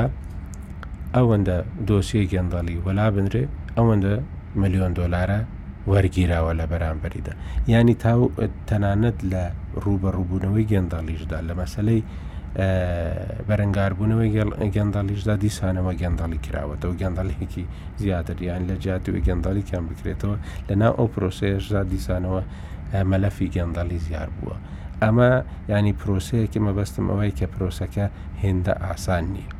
ئەوەندە دۆسیەی گەندەڵی وەلا بنرێ ئەوەندە ملیۆن دۆلارە وەرگیراوە لە بەرامبەریدا یانی تاو تەنانەت لە ڕوبەڕوبوونەوەی گەندەڵیشدا لە مەسلەی بەرەنگاربوونەوەی گەندەڵیشدا دیسانەوە گەندەڵی کراوەتە و گەندەڵێکی زیاتر یان لە جیاتوی گەندەڵیکان بکرێتەوە لە ناو ئەو پرۆسەیەشدا دیسانەوە مەلەفی گەندەڵی زیار بووە ئەمە ینی پرۆسەیەکی مەبەستم ئەوەیە کە پرۆسەکە هێندە ئاسان نییە.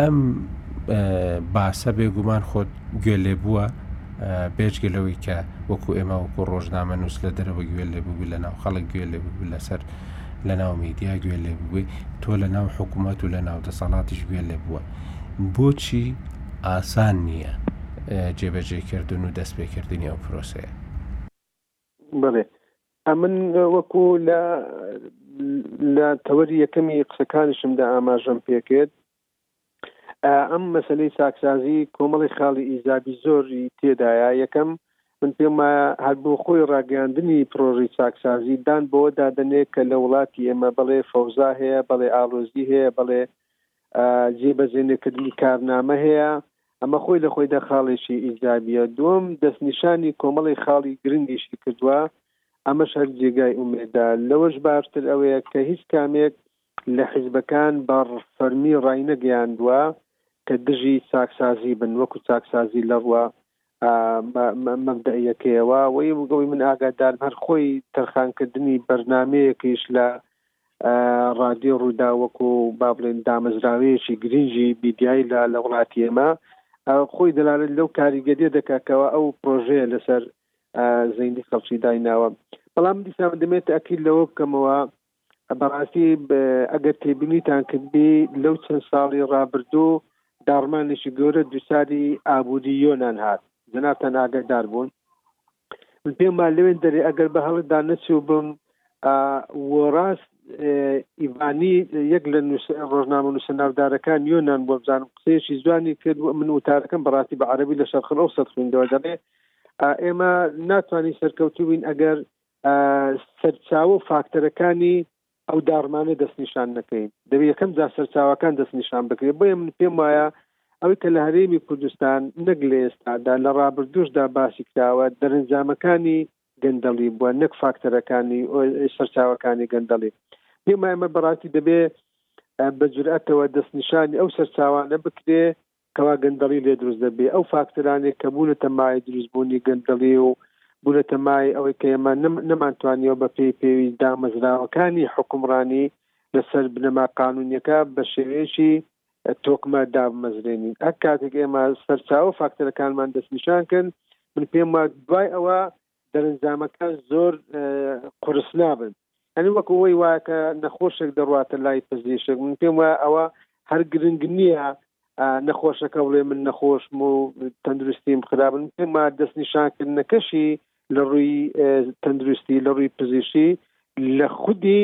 ئەم باسە بێگومان خۆت گوێ لێ بووە بێجگە لەوەی کە وەکو ئێمە وەکو ڕۆژنامە نووس لە دەرەوە گوێ لێ بووبی لە ناو خەڵک گوێ لێ بوو لەسەر لە ناو میدیا گوێ لێ بووی تۆ لە ناو حکوومەت و لە ناو دەسەڵاتیش گوێ لێ بووە بۆچی ئاسان نییە جێبەجێکردن و دەستپێکردنی ئەو پرۆسەیە بەڵێ ئەمن وەکو لە لە تەوەری یەکەمی قسەکانیشمدا ئاماژەم پێکرد ئەم مەسلەی ساکسازی کۆمەڵی خاڵی ئیزابی زۆری تێدایە یەکەم من پێم هەر بۆ خۆی ڕاگەاندنی پرۆژی ساکسازی دان بۆ دادنێ کە لە وڵاتی ئێمە بڵێ فەوزا هەیە بەڵێ ئالۆزی هەیە بڵێ جێ بەجێ نەکردنی کارنامە هەیە ئەمە خۆی لە خۆیدا خاڵێکی ئیجابە دوم دەستنیشانی کۆمەڵی خاڵی گرنگیشی کردووە ئەمەش هەر جێگای ئومێدا لەوەش باشتر ئەوەیە کە هیچ کامێک لە حیزبەکان بە فەرمی ڕای نەگەیاندووە کە دژی چاکسازی بن وەکو چاکسازی لەڕوە مەبدەئیەکەیەوە وەی بگەوەی من ئاگادارم هەر خۆی تەرخانکردنی بەرنمەیەکیش لە ڕادیۆ ڕوودا وەکو با بڵێن دامەزراوەیەکی گرنگی بیدایی لە لە وڵاتی ئێمە خۆی دەلالت لەو کاریگەریە دەکاتەوە ئەو پرۆژەیە لەسەر زەینی خەڵکی دایناوە بەڵام دیسان دەمێت ئەکیل لەوە بکەمەوە بەڕاستی ئەگەر تێبینیتان کردبی لەو چەند ساڵی ڕابردوو داڕمانێکی گەورە دووساری ئابووری یۆنان هات جەنابتان ئاگادار بوون من پێم وا لەوێن دەرێ ئەگەر بە هەڵدا نەچوو بم وەڕاست ئیڤانی یەک لە ڕۆژنامە نووسە ناودارەکان یۆنان بۆ بزانم قسەیەکی جوانی کرد من وتارەکەم بەڕاستی بە عەربی لە شەرخن ئەو سەد خوێندەوە دەڵێ ئێمە ناتوانین سەرکەوتوبین ئەگەر سەرچاوە و فاکتەرەکانی ئەو داڕمانە دەستنیشان نەکەین دەبێت یەکەم جار سەرچاوەکان دەستنیشان بکرێت بۆیە من پێم وایە ئەوەی کە لە هەرێمی کوردستان نەک لە ئێستادا لە ڕابردوشدا باسی کراوە دەرەنجامەکانی گەندەڵی بووە نەک فاکتەرەکانی سەرچاوەکانی گەندەڵی پێمایمە بەڕاستی دەبێت بە جورئەتەوە دەستنیشانی ئەو سەرچاوانە بکرێ کەوا گەندەڵی لێ دروست دەبێ ئەو فاکتەرانێک کە بوونەتە مایەی دروستبوونی گەندەڵی و بوونەتە مایەی ئەوەی کە ئێمە نەمانتوانیەوە بە پێی پێویست دامەزراوەکانی حوکمڕانی لەسەر بنەما قانوونیەکە بە شێوەیەکی تۆکمە دابمەزرێنین ئەک کاتێک ئێمە سەرچاوە فاکتەرەکانمان دەستنیشان کرد من پێم وایە دوای ئەوە دەرنجامەکان زۆر قورس نابن ئەنی وەک ئەوەی وایە کە نەخۆشێک دەڕاتە لای پزیشک من پێم وایە ئەوە هەر گرنگ نییە نەخۆشەکە بڵێ من نەخۆشم و تەندروستیم خراپن پێما دەستنیشانکردنەکەشی لە ڕووی تەندروستی لە ڕووی پزیشی لە خودی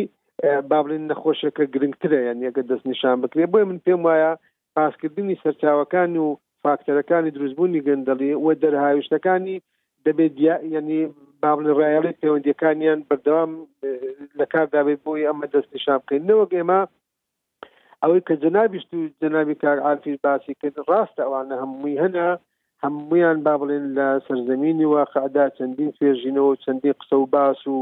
بابلین نەخۆشەکە گرنگترە یان یەکە دەستنیشان بکرێ بۆی من پێم وایە پاککردنی سەرچاوەکان و فاکتەرەکانی دروستبوونی گەندەڵی و دەرهاویشتەکانی دەبێت دیا یەنی بابڵێ ڕایەڵی پەیوەندیەکانیان بەردەوام لە کاردابێت بۆی ئەمە دەست نیشان بکەین نەوەک ئێمە ئەوەی کە جەنابیشت و جەنابی کار عالفیش باسی کرد ڕاستە ئەوانە هەمووی هەنا هەمویان با بڵێن لە سەرزەمینی واقعدا چەندین توێژینەوە و چەندین قسە و باس و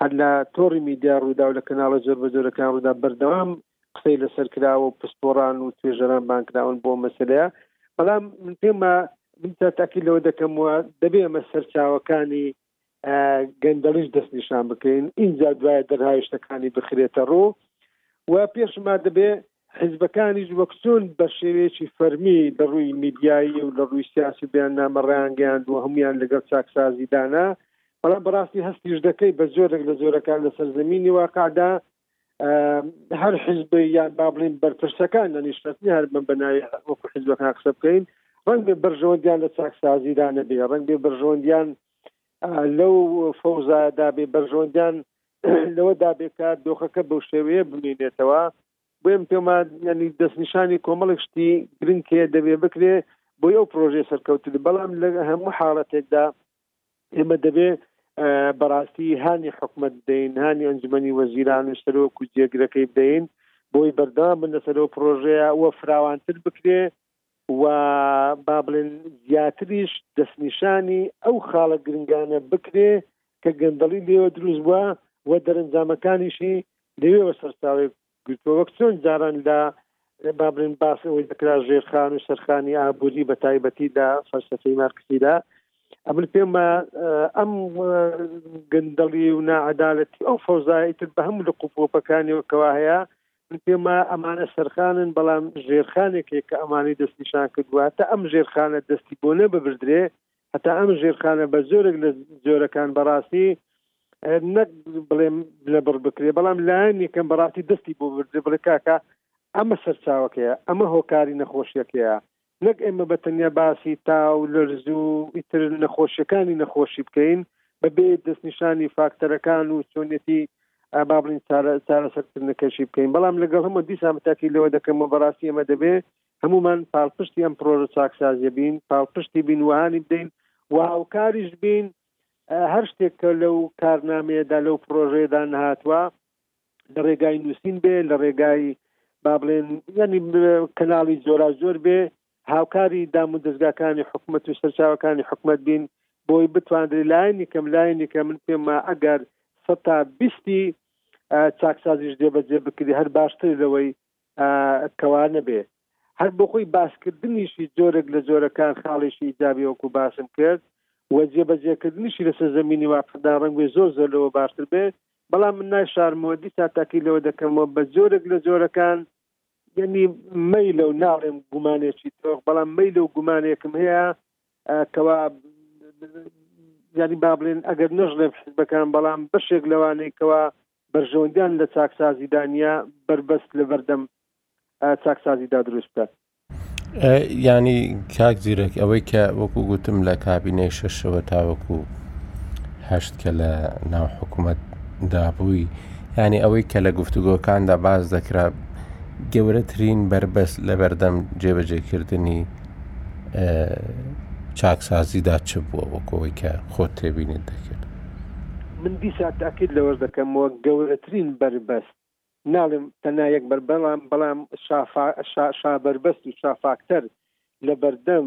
هەر لە تۆڕی میدیا ڕوودا و لە کەناڵە زۆر بە زۆرەکان ڕوودا بەردەوام قسەی لەسەر کراوە و پسپۆران و توێژەران بانکراون بۆ مەسلەیە بەڵام من پێمە بنتە تاکی لەوە دەکەم و دەبێ ئەمە سەرچاوەکانی گەندەڵیش دەست نیشان بکەین ئینجا دوایە دەرهاویشتەکانی بخرێتە ڕوو و پێشما دەبێ حزبەکانیش وەکچۆن بە شێوەیەکی فەرمی لە ڕووی میدیایی و لە ڕووی سیاسی بیان نامەڕیانگەیاند و هەمویان لەگەڵ چاکسازیدانا بەڵام بەڕاستی هەستیش دەکەی بە زۆرێک لە زۆرەکان لە سەرزەمینی واقعدا هەر حزبی یان با بڵین بەرپرسەکان لە نیشتەتنی هەر من بە ناوی وەکو حزبەکان قسە بکەین ڕنگ بێ بەرژەوەندیان لە چاکسازیدا نەبێ ڕنگ بێ بەرژەوەندیان لەو فەوزادا بێ بەرژەوەندیان لەوە دابێکە دۆخەکە بەو شێوەیە بمینێتەوە بۆیم پێما ینی دەستنیشانی کۆمەڵێک شتی گرنگ هەیە دەبێ بکرێ بۆ ئەو پرۆژێ سەرکەوتن بەڵام لە هەموو حاڵەتێکدا ئێمە دەبێ بەڕاستی هانی حکومت بدەین هانی ئەنجومی وەزیران و سەرۆک و جێگرەکەی بدەین بۆی بەردەوام بن لەسەرەوە پرۆژەیە وە فراوانتر بکرێ و با بڵێن زیاتریش دەستنیشانی ئەو خاڵە گرنگانە بکرێ کە گەندەڵی لێوە دروست بووە و دەرەنجامەکانیشی لەوێوە سەرچاوی گرتووە، وەک چۆن جاران لە با بڵێن باس ئەوەی دەکرا ژێرخان و سەرخانی ئابووری بە تایبەتی لە فەلسەفەی مارکسیدا ئەمن پێم ئەم گەندەڵی و ناعەدالەتی ئەو فەوزایی تر بە هەموو لە قوپۆپەکانی وەکەوا هەیە من پێما ئەمانە سەرخانن بەڵام ژێرخانێکێک کە ئەمانی دەستنیشان کردووە تا ئەم ژێرخانە دەستی بۆ نەببردرێ هەتا ئەم ژێرخانە بە زۆرێک لە جۆرەکان بەڕاستی نەک بڵێم لە بڕ بکرێ بەڵام لایەن یەکەم بەڕاستی دەستی بۆ بردێ بڵێ کاکە ئەمە سەرچاوەکەیە ئەمە هۆکاری نەخۆشیەکەیە نەک ئێمە بە تەنیا باسی تاو لەرز و ئیتر نەخۆشیەکانی نەخۆشی بکەین بەبێ دەستنیشانی فاکتەرەکان و چۆنێتی با بڵین چارەسەرکردنەکەشی بکەین بەڵام لەگەڵ هەمە دیسان تاکی لەوە دەکەمەوە بەڕاستی ئەمە دەبێ هەموومان پاڵپشتی ئەم پرۆژە چاکسازیە بین پاڵپشتی بین وهانی بدەین و هاوکاریش بین هەر شتێک کە لەو کارنامەیەدا لەو پرۆژەیەدا نهاتوە لە ڕێگای نووسین بێ لە ڕێگای با بڵێن ینی کەناڵی جۆرا زۆر بێ هاوکاری دام و دەستگاکانی حکوومەت و سەرچاوەکانی حکوومەت بین بۆی بتواندرێت لایەنی کەم لایەنی کە من پێمە ئەگەر سە تا بیستی چاکسازیش دێبەجێ بکری هەر باشتر لەوەی کەوا نەبێ هەر بۆخۆی باسکردنیشی جۆرێک لە جۆرە کار خاڵیشی ئیجابی وەکو باسم کرد و جێبەجێکردنیشی لەسەر زەمینی واقعدا ڕەنگێ زۆر زۆر لەوە باشتر بێ بەڵام من نای شارمەوە دیسا تاکی لەوە دەکەمەوە بە جۆرێک لە جۆرەکان یعنی مەی لەو ناڵێم گومانێکی تۆخ بەڵام مەی لەو گومانێکم هەیە کەوا ینی با بڵێن ئەگەر نەژڵێم حزبەکان بەڵام بەشێک لەوانەی کەوا بەرژەوەندیان لە چاکسازیدا نییە، بەربەست لەبەردەم چاکسازیدا دروست بکات. یانی کاک زیرەک ئەوەی کە وەکو گوتم لە کابینەی شەشەوە تاوەکو هەشت کە لە ناو حکوومەت دابووی ینی ئەوەی کە لە گفتوگۆکاندا باز دەکرا گەورەترین بەربەست لە بەردەم جێبەجێکردنی چاکسازیدا چ بووە وەکەوەی کە خۆت تێبینیت دەکرد؟ من دیسا تاکید لەوەش دەکەمەوە گەورەترین بەربەست، ناڵێم تەنیا یەک بەر بەڵام بەڵام شابەربەست و شافاکتەر لەبەردەم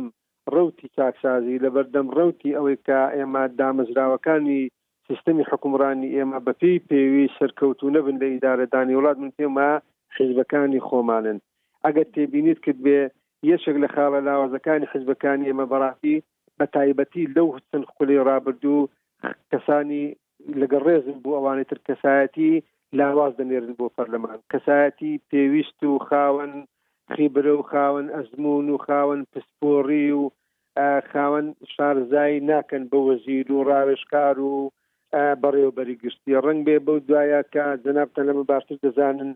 ڕەوتی چاکسازی، لەبەردەم ڕەوتی ئەوەی کە ئێمە دامەزراوەکانی سیستەمی حوکمڕانی ئێمە بە پێی پێویست سەرکەوتوو نەبن لە ئیدارەدانی وڵات من پێم وایە حیزبەکانی خۆمانن ئەگەر تێبینیت کردبێ یەکێک لە خاڵە لاوازەکانی حیزبەکانی ئێمە بەڕاستی بە تایبەتی لەو چەند خولەی ڕابردوو کەسانی لەگەڵ ڕێزم بۆ ئەوانەی تر کەسایەتی لاواز دەنێرن بۆ پەرلەمان کەسایەتی پێویست و خاوەن خیبرە و خاوەن ئەزموون و خاوەن پسپۆڕی و خاوەن شارزایی ناکەن بە وەزیر و ڕاوێژکار و بەڕێوەبەری گشتی ڕنگ بێ بەو دوایە کە جەنابتە لەمە باشتر دەزانن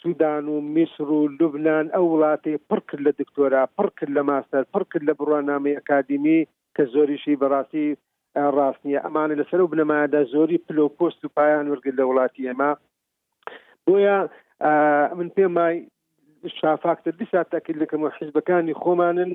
سوودان و میسر و لوبناان ئەو وڵاتی پڕ کرد لە دکتۆرا پڕ کرد لە ماستەر پڕ کرد لە بڕوانامەی ئەکادیمی کە زۆریشی بەڕاستی ڕاستنیە ئەمانە لەسەر و بنەمادا زۆری پلۆ پۆست و پایان وەرگر لە وڵاتی ئێمە بۆیە من پێم شافاکتر دیسا تاکیل دەکەمەوە حزبەکانی خۆمانن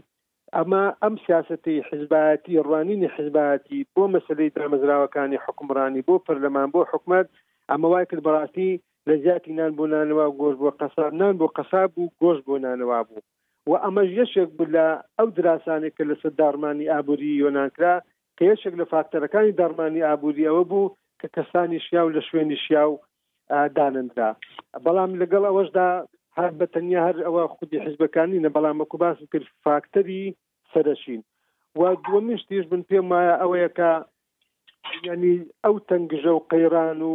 ئەمە ئەم سیاستی حزبایەتی ڕوانینی حزبایەتی بۆ مەسلەی دامەزراوەکانی حکومڕانی بۆ پەرلەمان بۆ حکومت ئەمە وای کرد بەڕاستی لە زیاتی نان بۆ نانەوە گۆش بۆ قەساب نان بۆ قەساب بوو گۆش بۆ نانەوە بوو و ئەمە یەشێک بوو لە ئەو دراسانێک کە لە سەدداڕمانی ئابووری یۆنانکرا کە یەکێک لە فاکتەرەکانی داڕمانی ئابووری ئەوە بوو کە کەسانی شیاو لە شوێنی شیاو دانەنرا بەڵام لەگەڵ ئەوەشدا هەر بە تەنیا هەر ئەوە خودی حزبەکانی نە بەڵام وەکو باسی کرد فاکتەری سەرەکین و دووەمین شتیش من پێم وایە ئەوەیە کە ینی ئەو تەنگژە و قەیران و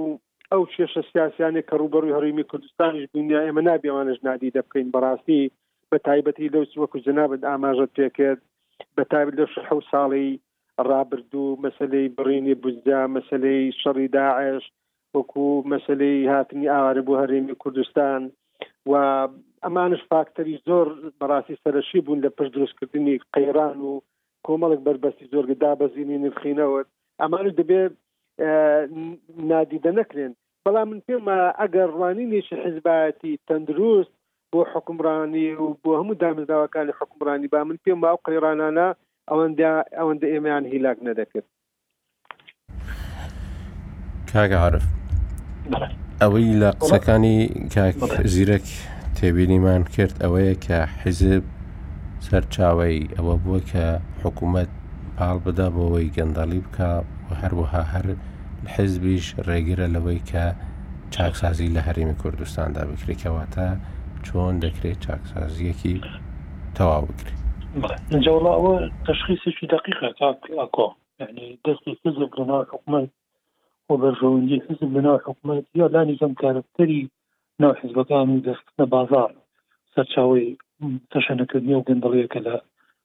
ئەو کێشە سیاسیانێک کە ڕوبەڕوی هەڕیمی کوردستانیش بوونیا ئێمە نابیوانش نادی دەبکەین بەڕاستی بە تایبەتی لەو وەکو جنابەت ئاماژەت پێکرد بە تایبەت لە حو ساڵی ڕابردوو مەسلەی بڕینی بودجا مەسلەی شەڕی داعش وەکو مەسلەی هاتنی ئاوارە بۆ هەرێمی کوردستان و ئەمانش فاکتەری زۆر بەڕاستی سەرشی بوون لە پشت دروستکردنی قەیران و کۆمەڵک بەربەستی زۆرگە دابەزینی نرخینەوە ئەمانش دەبێت نادیدە نەکرێن بەڵام من پێم وایە ئەگەر ڕوانینێکی حیزبایەتی تەندروست بۆ حوکمڕانی و بۆ هەموو دامەزراوەکانی حوکمڕانی با، من پێم وایە ئەو قەیرانانە ئەوەندە ئەوەندە ئێمەیان هیلاک نەدەکرد. کاک عارف ئەوەی لە قسەکانی کاک زیرەک تێبینیمان کرد ئەوەیە کە حیزب سەرچاوی ئەوە بووە کە حکوومەت پاڵ بدا بۆەوەی گەندەڵی بکە و هەروەها هەر حزبیش ڕێگرە لەوەی کە چاکسازی لە هەرێمی کوردستاندا بکرێت کەواتە چۆن دەکرێت چاکسازیەکی تەواو بکرێت جوڵا ئەوە تشخیسێکی دقیقە تاکۆ یعنی دەستی حزب لەنا حکومت و بەرژەوەندی حزب لەنا حکومت یا لانی کەم کارکتەری ناو حزبەکان و دەستە بازار سەرچاوی تەشەنەکردنی و گەندەڵیەکە لە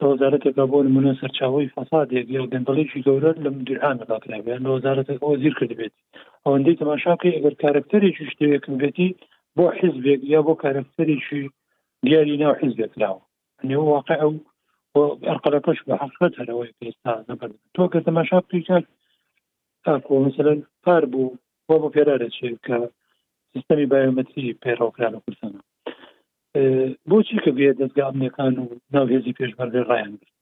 لە وەزارەتێکا بۆ نمونە سەرچاوەی فەسادێک یا گەندەڵێکی گەورە لە مدیرانەکە کرابێ یان لە وەزارەتەکە وەزیر کردبێتی ئەوەندەی تەماشاکەی ئەگەر کارەکتەرێکی شتەیە کردێتی بۆ حزبێک یا بۆ کارەکتەرێکی دیاری ناو حزبێک کراوە ئەنێ واقع ئەو ئەرقەلەکەش بە حقت هەرەوەی پێستا نەبەر تۆ کە تەماشا بکەیت تاکۆ مثلا پار بوو بۆ بۆ پێرا دەچێت کە سیستەمی بایۆمەتری پەیڕەوکرا لە کوردستانە بۆچی کە بێ دەزگا ئەمنیەکان و ناو هێزی پێشمەرگە ڕایان گرت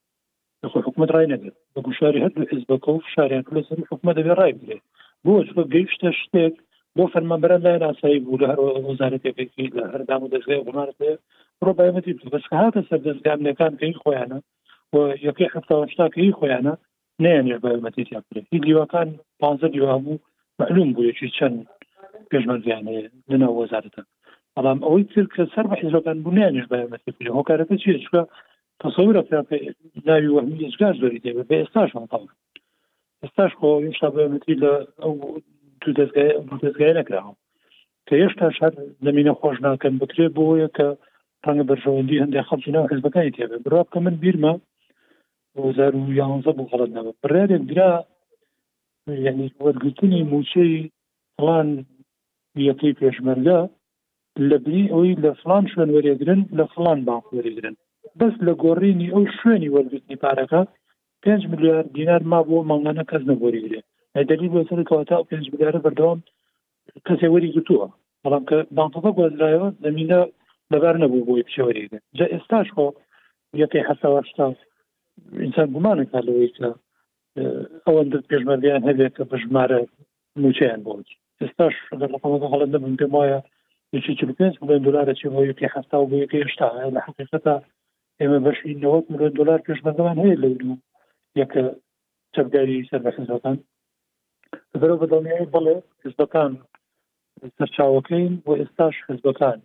لەخۆ حکومت ڕای نەگرت بە گوشاری هەردوو حزبەکە و فشاریان کرد لەسەر حکومە دەبێ ڕای بگرێ بۆ چوە گەیشتە شتێک بۆ فەرمانبەران لایەن ئاسایی بوو لە هەر وەزارەتێکی لە هەردام و دەزگای گومانت هەیە ڕۆ بایەتی بەس هاتە سەر دەستگامنەکان کەی خۆیانە و یەکەی هەفتاوەشتاکەی خۆیانە نەیانوێ بە یارمەتی تیا بکرێت هی دیوەکان پانزە دیوە هەبوو معلوم بوو یەکی چەند پێشمەرگیان هەیە لەناو وەزارەتە بەڵام ئەوەی تر کە سەر بە حیزەکان بوو نانێش بە یارمەتی بکرێت هۆکارەکە چیە چکە تەسەورە ناوی وەهمی ئێجگار زۆری دێ بە ئێستاش هەڵتاڵ ئێستاش خۆ هێشتا بە یارمەتی لە ئەو دوو دەستگای دوو دەستگای نەکراوە کە هێشتا شار زمینە خۆش ناکەن بکرێ بۆیە کە ڕەنگە بەرژەوەندی هەندێک خەڵکی ناو حزبەکانی تێبێ بڕا بکە من بیرمە دوو هەزار و یانزە بوو هەڵە نەبم بڕیارێک درا یعنی وەرگرتنی موچەی فلان یەکەی پێشمەرگە لە بری ئەوەی لە فلان شوێن وەرێگرن لە فلان بانک وەرێگرن بەس لە گۆڕینی ئەو شوێنی وەرگرتنی پارەکە پێنج ملیار دینار ما بۆ مانگانە کەس نەبووریگرێت دەلی بۆسەر کەواتا پێنج ملیارە بەردەوام کەسێ وەری گرتووە بەڵام کە بانتۆکە گوازرایەوە زەمینە لەبار نەبوو بۆی بچێ وەریگرێ جا ئێستاش خۆ یەکەی حەفتاوە هەشتا ئینسان گومانەکە لەوەی کە ئەوەندە پێشمەرگیان هەبێت کە بە ژمارە موچیان بۆ ئێستاش گەر ڕقەوەگە هەڵت نەبم پێم وایە یکی چل پێنج ملیۆن دلارە چی بۆ یەکەی حەفتا و بۆ یەکەی هێشتا لە حقیقەتە ئێمە بەشی نەوەک ملیۆن دلار پێشمەرگەمان هەیە لەو دوو یەکە چەکداری سەر بە حزبەکان بەرەو بە دڵنیایی بڵێ حزبەکان سەرچاوەکەین و ئێستاش حزبەکان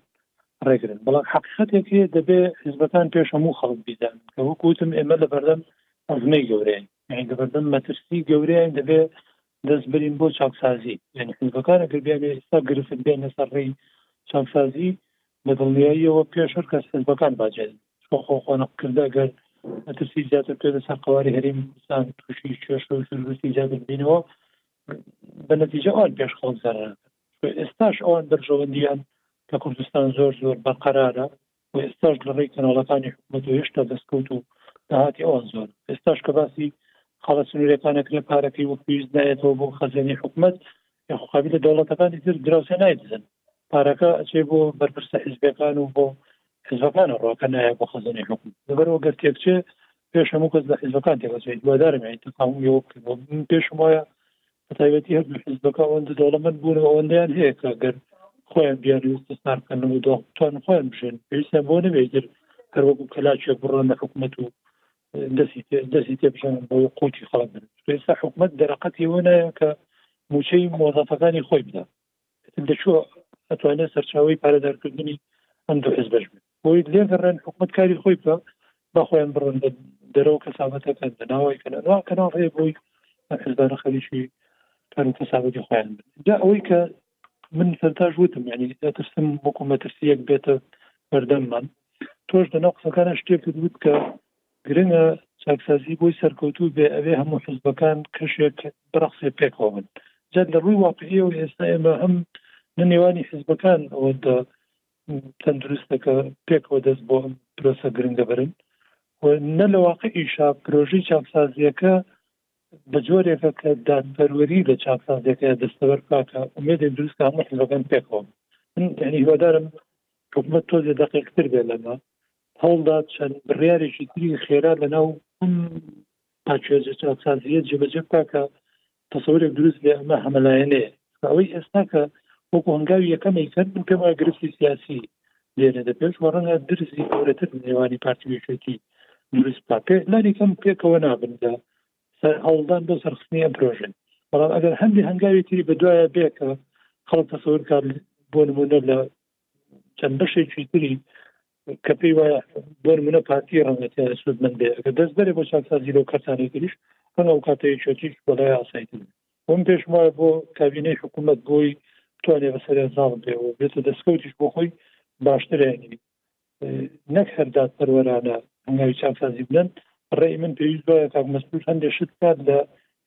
ڕێگرن بەڵام حقیقەتێک هەیە دەبێ حزبەکان پێش هەموو خەڵک بیدان کە وەکوتم ئێمە لە بەردەم ئەزمەی گەورەین یعنی لە بەردەم مەترسی گەورەیان دەبێ دەست برین بۆ چاکسازی یانی حیزبەکان ئەگەر بیانوێ ئیستا گرفت بێنە سەر ڕێی چاکسازی بە دڵنیاییەوە پێش هەر کەس حیزبەکان باجێن چکۆ خۆ خۆنەق کردە گەر مەترسی زیاتر پێ لە سەر قەواری هەرێمی کوردستان تووشی کێشە و سروستی زیاتر بینەوە بە نەتیجە ئەوان پێش خەڵک زەرەکە ئێستاش ئەوان بەرژەوەندیان لە کوردستان زۆر زۆر بەقەرارە و ئێستاش لە ڕێی کەناڵەکانی حکومەت و هێشتا دەستکەوت و داهاتی ئەوان زۆر ئێستاش کە باسی خاڵە سنوورەکانەکرێ پارەکەی وەک پێویست نایەتەوە بۆ خەزێنی حکومەت یاخوقابی لە دەوڵەتەکانی تر دراوسێ نایدزن پارەکە ئەچێ بۆ بەرپرسە حزبەکان و بۆ حزبەکانە ڕۆکە نایە بۆ خەزێنی حکومەت لەبەرەوە گەر تێکچێ پێش هەموو کەس لە حزبەکان تێبەچێت دووادارم تەقاوم یەوە بکەن پێشم وایە بەتایبەتی هەردوو حزبەکە ئەوەندە دەوڵەمەند بوون ئەوەندەیان هەیە کە گەر خۆیان بیانستارکەنەوە دۆختوان خۆیان بژێن پێویستیان بۆ نەبێتر هەروەکو کەلاچێک بڕۆن لە حکوومەت و دەستی دەستی تێبژان بۆ قوتی خەڵک بن پێستا حکوومەت دەرەقەتی ئەوە نایە کە موچەی مۆزافەکانی خۆی بدە دەچوە ئەتوانێت سەرچاوی پارەدارکردنی ئەم دوو حزبش بێت بۆی لێگەڕێن حکومەت کاری خۆی بکە با خۆیان بڕن دەرەوە کەسابەتەکەن بە ناوای کەن ئەنوا کەناڵ هەیە بۆی حزبانە خەریکی کار و کەسابەتی خۆیان جا ئەوەی کە من سەرتاش وتم ینی دەترسم وەکو مەترسیەک بێتە بەردەممان تۆش دەنا قسەکانە شتێکت وت کە گرنگە چاکسازی بۆی سەرکەوتوو بێ ئەوێ هەموو حزبەکان کەشێک بڕەخسێ پێکەوە بن جا لە ڕووی واقعیەوە ئێستا ئێمە هەم نە نێوانی حزبەکان ئەوەندە تەندروستە کە پێکەوە دەست بۆ ئەم پرۆسە گرنگە برن و نە لە واقعیشا پرۆژی چاکسازیەکە بە جۆرێکە کە دادپەروەری لە چاکسازەکە دەستەبەر کاکە ئومێدێن دروست هەموو حزبەکان پێکەوە ینی هیوادارم حکومت تۆزێ دەقێکتر بێ لەمە هەوڵدا چەند بڕارێکی تری خێرا لە ناو پاکێزە چاکسازیە جێبەجێ بکاکە تەسەورێک دروست بێ ئەمە هەمەلایەنەیە ئەوەی ئێستا کە وەکو هەنگاوی یەکەمی کرد من پێم وایە گرفتی سیاسی دێنێ دەپێش و ڕەنگە درزی گەورەتر نێوانی پارتی و یەکێتی دروست بکات پێ لانی کەم پێکەوە نابن لە سەر هەوڵدان بۆ سەرخستنی ئەم پرۆژەی بەڵام ئەگەر هەندی هەنگاوی تری بە دوایە بێ کە خەڵک تەسەور کار بۆ نمونە لە چەند بەشێکی تری کە پێی وایە بۆ نمونە پارتی ڕەنگەتیان سود من بێ ئەگەر دەست بەرێ بۆ چاکسازی لەو کەسانی تریش هەن ئەو کاتەیە چۆتیش بەڵای ئاسایتر وم پێش وایە بۆ کابینەی حکوومەت بۆی توانێ بەسەریان زاڵ بێ و بێتە دەستکەوتیش بۆ خۆی باشترێنی نەک هەردات پەروەرانە هەنگاوی چاکسازی بدەن ڕێی من پێویست وایە کاک مەسرور هەندێک شت کات لە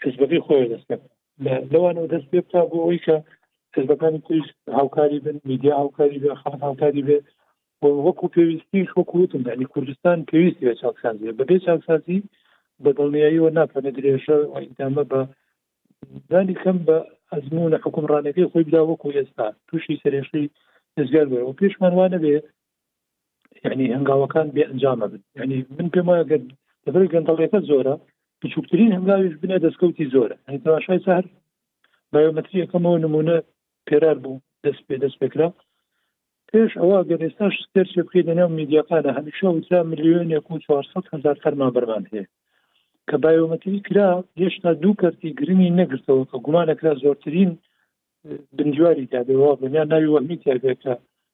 حزبەکەی خۆی دەستکەن لە لەوانەوە دەست پێ بکا بۆ ئەوەی کە حزبەکانی تریش هاوکاری بن میدیا هاوکاری بێ خەڵک هاوکاری بێ وەکو پێویستیش وەکوتم دانی کوردستان پێویستی بە چاکسازی بە بێ چاکسازی بە دڵنیاییەوە ناتوانێت درێژە ئیدامە بە دانی کەم بە ئەزمونە حکومڕانەکەی خۆی بدا وەکو ئێستا تووشی سرێشی دەستگار بێ و پێشمان وانە بێ یعنی هەنگاوەکان بێ ئەنجامە بن ینی من پێم وایە گەر لەبەر گەندەڵێکە زۆرە بچووکترین هەنگاویش بنە دەستکەوتی زۆرە ئەنی تەماشای سەر بایۆمەتری یەکەمەوە نمونە پێرار بوو دەست پێ دەست پێکرا پێش ئەوە گەر ئێستاش سکرچ بکەیت لەناو میدیاکانە هەمیشە وترا ملیۆنێک و 400 هزار فەرمان بەرمان هەیە کە بایۆمەتری کرا هێشتا دوو کەرتی گرنگی نەگرتەوە کە گومانەکرا زۆرترین بنجواری تیابێ وا بوون یان ناوی وەهمی تیابێ کە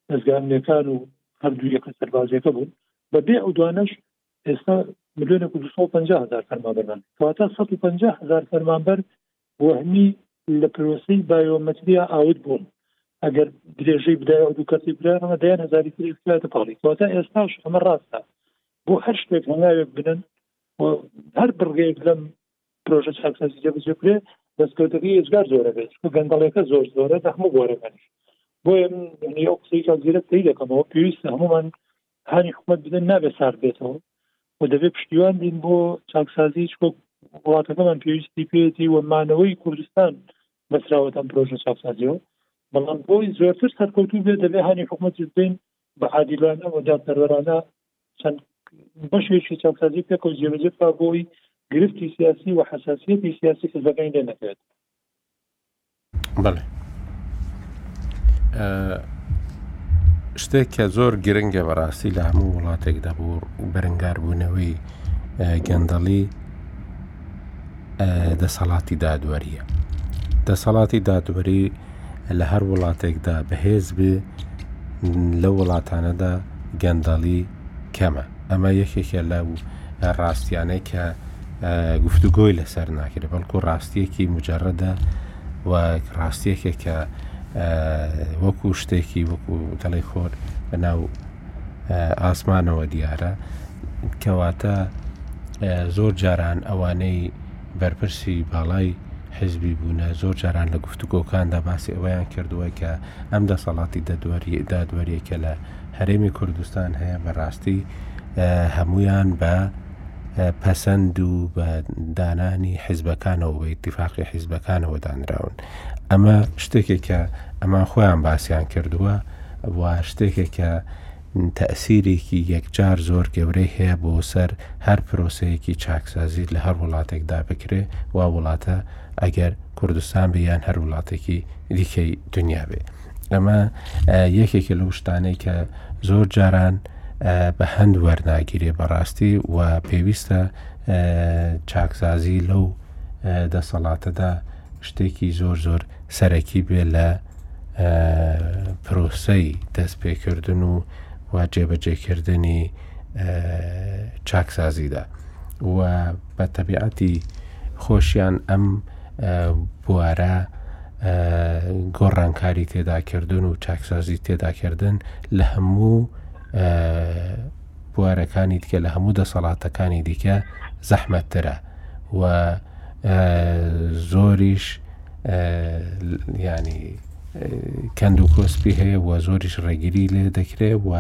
دەزگا ئەمنیەکان و هەردوو یەکە سەربازیەکە بوون بە بێ ئەو دوانەش ئێستا ملیۆنە کو هزار فەرمانبەرمان کەواتە 150 هزار فەرمانبەر وەهمی لە پرۆسی بایۆمەتریا ئاوت بوون ئەگەر درێژەی بدای ئەو دوو کەسی برانەوە دەیان هزاری تریکاتە پاڵی کەواتە ئێستاش ئەمە ڕاستە بۆ هەر شتێک هەنگاوێک بنن هەر بڕگەیەک لەم پرۆژە چاکسازی جێبەجێ بکرێت دەستکەوتەکەی ئێجگار زۆرە بێت چکە گەندەڵەکە زۆر زۆرە لە هەموو بۆرەکانش بۆیە من یعنی ئەو قسەی کاک زیرەک تێی دەکەمەوە پێویستە هەمومان هانی حکومەت بدەن نابێت سارد بێتەوە و دەبێت پشتیوان بین بۆ چاکسازی چکۆ وڵاتەکەمان پێویستی پێێتی و مانەوەی کوردستان بەسراوەتەم پرۆژە چاکسازیەوە بەڵام بۆی زۆرتر سەرکەوتوو بێت دەبێت هانی حکومەت بدەین بە عادیلانە و دادپەروەرانە چەند بەشێکی چاکسازی پێکەوە جێبەجێ بکا بۆی گرفتی سیاسی و حساسیەتی سیاسی حزبەکەی لێ نەکرێت بەڵێ شتێک کە زۆر گرنگە بەڕاستی لە هەموو وڵاتێکدا بوو بەرەنگاربوونەوەی گەندەڵی دەسەڵاتی دادوەریە دەسەڵاتی دادوەری لە هەر وڵاتێکدا بەهێز بێ لە وڵاتانەدا گەندەڵی کەمە ئەمە یەکێکە لە و ڕاستیانەی کە گفتوگۆی لەسەر ناکرێت بەڵکو ڕاستیەکی مجرڕدا و ڕاستیەکێک کە وەکو شتێکی وەکو دەڵی خۆر بەناو ئاسمانەوە دیارە کەواتە زۆر جاران ئەوانەی بەرپرسی باڵای حزبی بوونە زۆر جاران لە گفتوگۆکاندا باسی ئەوەیان کردووە کە ئەم دەسەڵاتی دەدوەری دادوەریە کە لە هەرێمی کوردستان هەیە بەڕاستی هەمویان بە پەسەند و بە دانانی حیزبەکانەوە بە ئیتفاقی حیزبەکانەوە دانراون ئەمە شتێکێکە ئەمان خۆیان باسیان کردووە و شتێکێکە تەسیرێکی یەکجار زۆر گەورەی هەیە بۆ سەر هەر پرۆسەیەکی چاکسازی لە هەر وڵاتێکدا بکرێ و وڵاتە ئەگەر کوردستان بێ یان هەر وڵاتێکی دیکەی دنیا بێ ئەمە یەکێکی لەو شتانەی کە زۆر جاران بە هەند وەرناگیرێ بەڕاستی و پێویستە چاکسازی لەو دەسەڵاتەدا شتێکی زۆر زۆر سەرەکی بێ لە پرۆسەی دەستپێکردن و و جێبەجێکردنی چاکسازیدا و بە تەبیعەتی خۆشیان ئەم بوارە گۆڕانکاری تێداکردن و چاکسازی تێداکردن لە هەموو بوارەکانی دیکە لە هەموو دەسەڵاتەکانی دیکە زەحمەتترە و زۆریش ینی کەند و کۆسپی هەیە و زۆریش ڕێگیری لێ دەکرێت و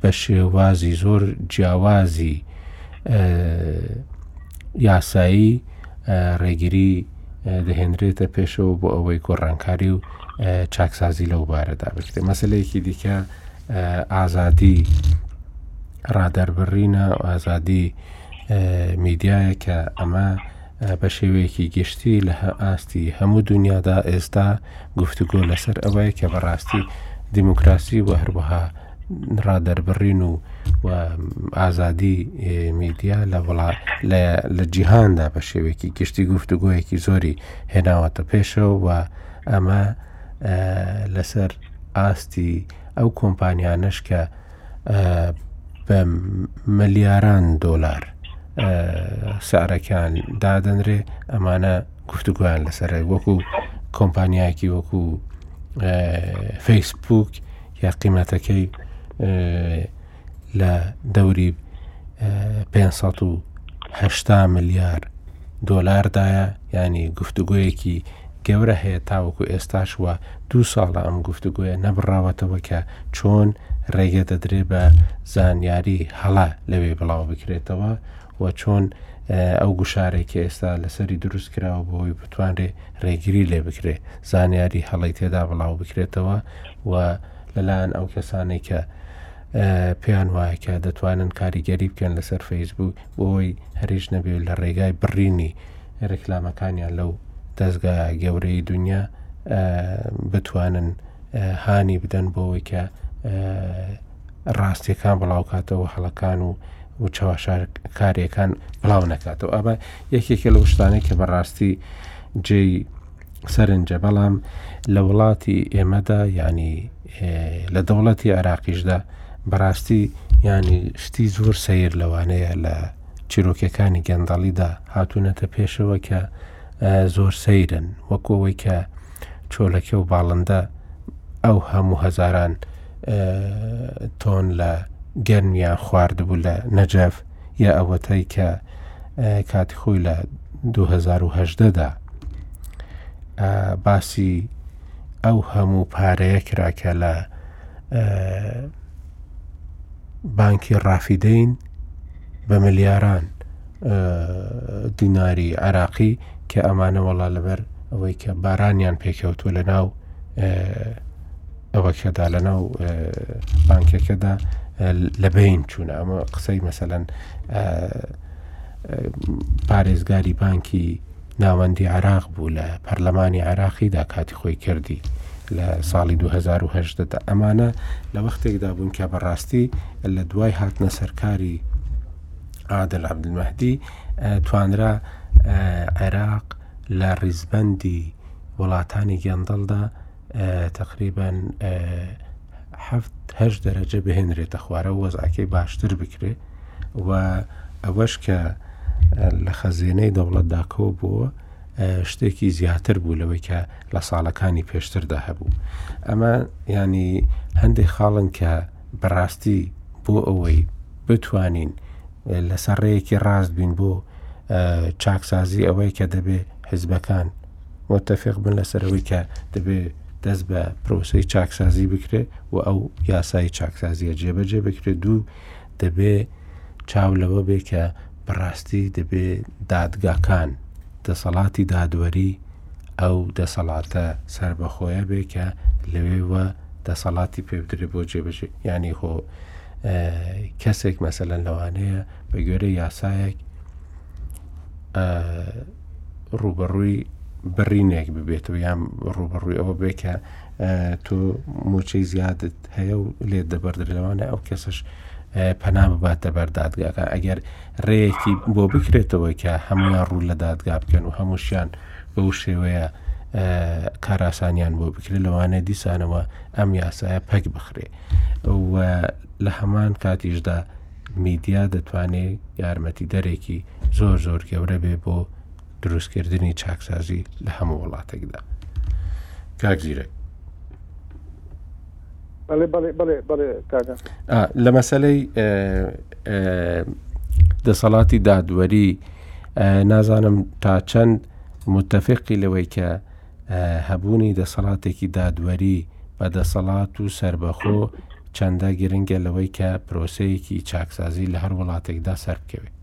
بە شێوازی زۆر جیاوازی یاسایی ڕێگیری دەهێنرێتە پێشەوە بۆ ئەوەی گۆڕانکاری و چاکسازی لەو بارەدا بکرێت مەسلەیەکی دیکە ئازادی ڕادەربڕینە و ئازادی میدیایە کە ئەمە بە شێوەیەکی گشتی لە ئاستی هەموو دنیادا ئێستا گفتوگۆ لەسەر ئەوەیە کە بەڕاستی دیموکراسی و هەروەها ڕادەربڕین و ئازادی میدیا لە وڵات لە جیهاندا بە شێوەیەکی گشتی گفتوگۆیەکی زۆری هێناوەتە پێشەوە و ئەمە لەسەر ئاستی ئەو کۆمپانیانەش کە بە ملیاران دۆلار سعرەکان دادەنرێ ئەمانە گفتوگویان لەسەر وەکو کۆمپانیایەکی وەکو فەیسبوک یا قیمەتەکەی لە دەوری 580 ملیار دۆلاردایە ینی گفتوگویەکی گەورە هەیە تاوەکو ئێستاش وە دو ساڵە ئەم گفتوگوۆە نەبڕاوەتەوە کە چۆن ڕێگە دەدرێ بە زانیاری هەڵە لەوێ بڵاو بکرێتەوە و چۆن ئەو گوشارێکی ئێستا لەسەری دروست کراوە بۆی بتوانرێ ڕێگری لێ بکرێ زانیاری هەڵی تێدا بڵاو بکرێتەوە و لەلایەن ئەو کەسانەی کە پێیان وایە کە دەتوانن کاریگەری بکەن لەسەر فەیسبوک بۆی هەریش نەبێ لە ڕێگای بڕینی ڕێکلامەکانیان لەو دەستگا گەورەی دنیا بتوانن هانی بدەن بۆەوەی کە ڕاستیەکان بڵاوکاتەوە هەڵەکان و و چاواشارکاریەکان بڵاو نکاتەوە ئەمە یەکێکە لە شتانێک کە بەڕاستی جێی سەرنجە بەڵام لە وڵاتی ئێمەدا ینی لە دەوڵەتی عێراقیشدا بەڕاستی ینی شتی زۆر سیر لەوانەیە لە چیرۆکەکانی گەندەڵیدا هاتوونەتە پێشەوە کە زۆر سەیرن وەکەوەی کە چۆلەکە و باڵندە ئەو هەموو هەزاران تۆن لە گەرمیان خواردبوو لە نەجەف یا ئەوەتای کە کاتی خۆی لە 2010دا باسی ئەو هەموو پارەیە کراکە لە بانکی ڕافیدەین بە ملیاران دیناری عراقی کە ئەمانەوەڵا لەبەر ئەوەی کە بارانیان پێکەوتووە لە ناو ئەوەکەدا لە ناو بانکەکەدا لە بین چوونە ئەمە قسەی مەسەەن پارێزگاری بانکی ناوەندی عراق بوو لە پەرلەمانی عراقیدا کاتی خۆی کردی لە ساڵی 2010دا ئەمانە لە وەختێکدا بوون کە بەڕاستی لە دوای هاتنە سەرکاری عادل عبدمەدی توانرا عێراق لە ڕیزبەندی وڵاتانی گەندەڵدا تەقریبەن حەفت هەشت دەرەجە بهێنرێتە خوارە وەزعەکەی باشتر بکرێ و ئەوەش کە لە خەزێنەی دەوڵەتدا کۆ بووە شتێکی زیاتر بوو لەوەی کە لە ساڵەکانی پێشتردا هەبوو ئەمە ینی هەندێک خاڵن کە بەڕاستی بۆ ئەوەی بتوانین لەسەر ڕێیەکی ڕاست بین بۆ چاکسازی ئەوەی کە دەبێ حزبەکان متفق بن لەسەر ئەوەی کە دەبێ دەست بە پرۆسی چاکسازی بکرێت و ئەو یاسایی چاکسازیە جێبەجێ بکرێت دوو دەبێ چاو لەوە بێ کە بەڕاستی دەبێ دادگاکان دەسەڵاتی دادوەری ئەو دەسەڵاتە سەر بەخۆیە بێ کە لەوێوە دەسەڵاتی پێدرێ بۆ جێبژێ ینی خۆ کەسێک مەسەلەن لەوانەیە بە گوێرە یاسایەک ڕوبەڕووی بڕینێک ببێتەوە یان ڕوبەڕووی ئەوە بێ کە تۆ موچەی زیادت هەیە و لێت دەبەردر لەوانە ئەو کەسش پەنا بباتە بەر دادگاکە ئەگەر ڕێیەکی بۆ بکرێتەوە کە هەمویان ڕوو لە دادگا بکەن و هەمووشیان بەو شێوەیە کاراسانیان بۆ بکرێت لەوانە دیسانەوە ئەم یاسایە پەک بخرێ لە هەمان کاتیشدا میدیا دەتوانێت یارمەتی دەرێکی زۆر زۆر گەورە بێ بۆ دروستکردنی چاکسازی لە هەموو وڵاتێکدا کاک زیرەک لە مەسلەی دەسەڵاتی دادوەری نازانم تا چەند متتەفقی لەوەی کە هەبوونی دەسەڵاتێکی دادوەری بە دەسەڵات و سربەخۆ چەندە گرنگە لەوەی کە پرۆسەیەکی چاکسازی لە هەر وڵاتێکدا سەرکەوێت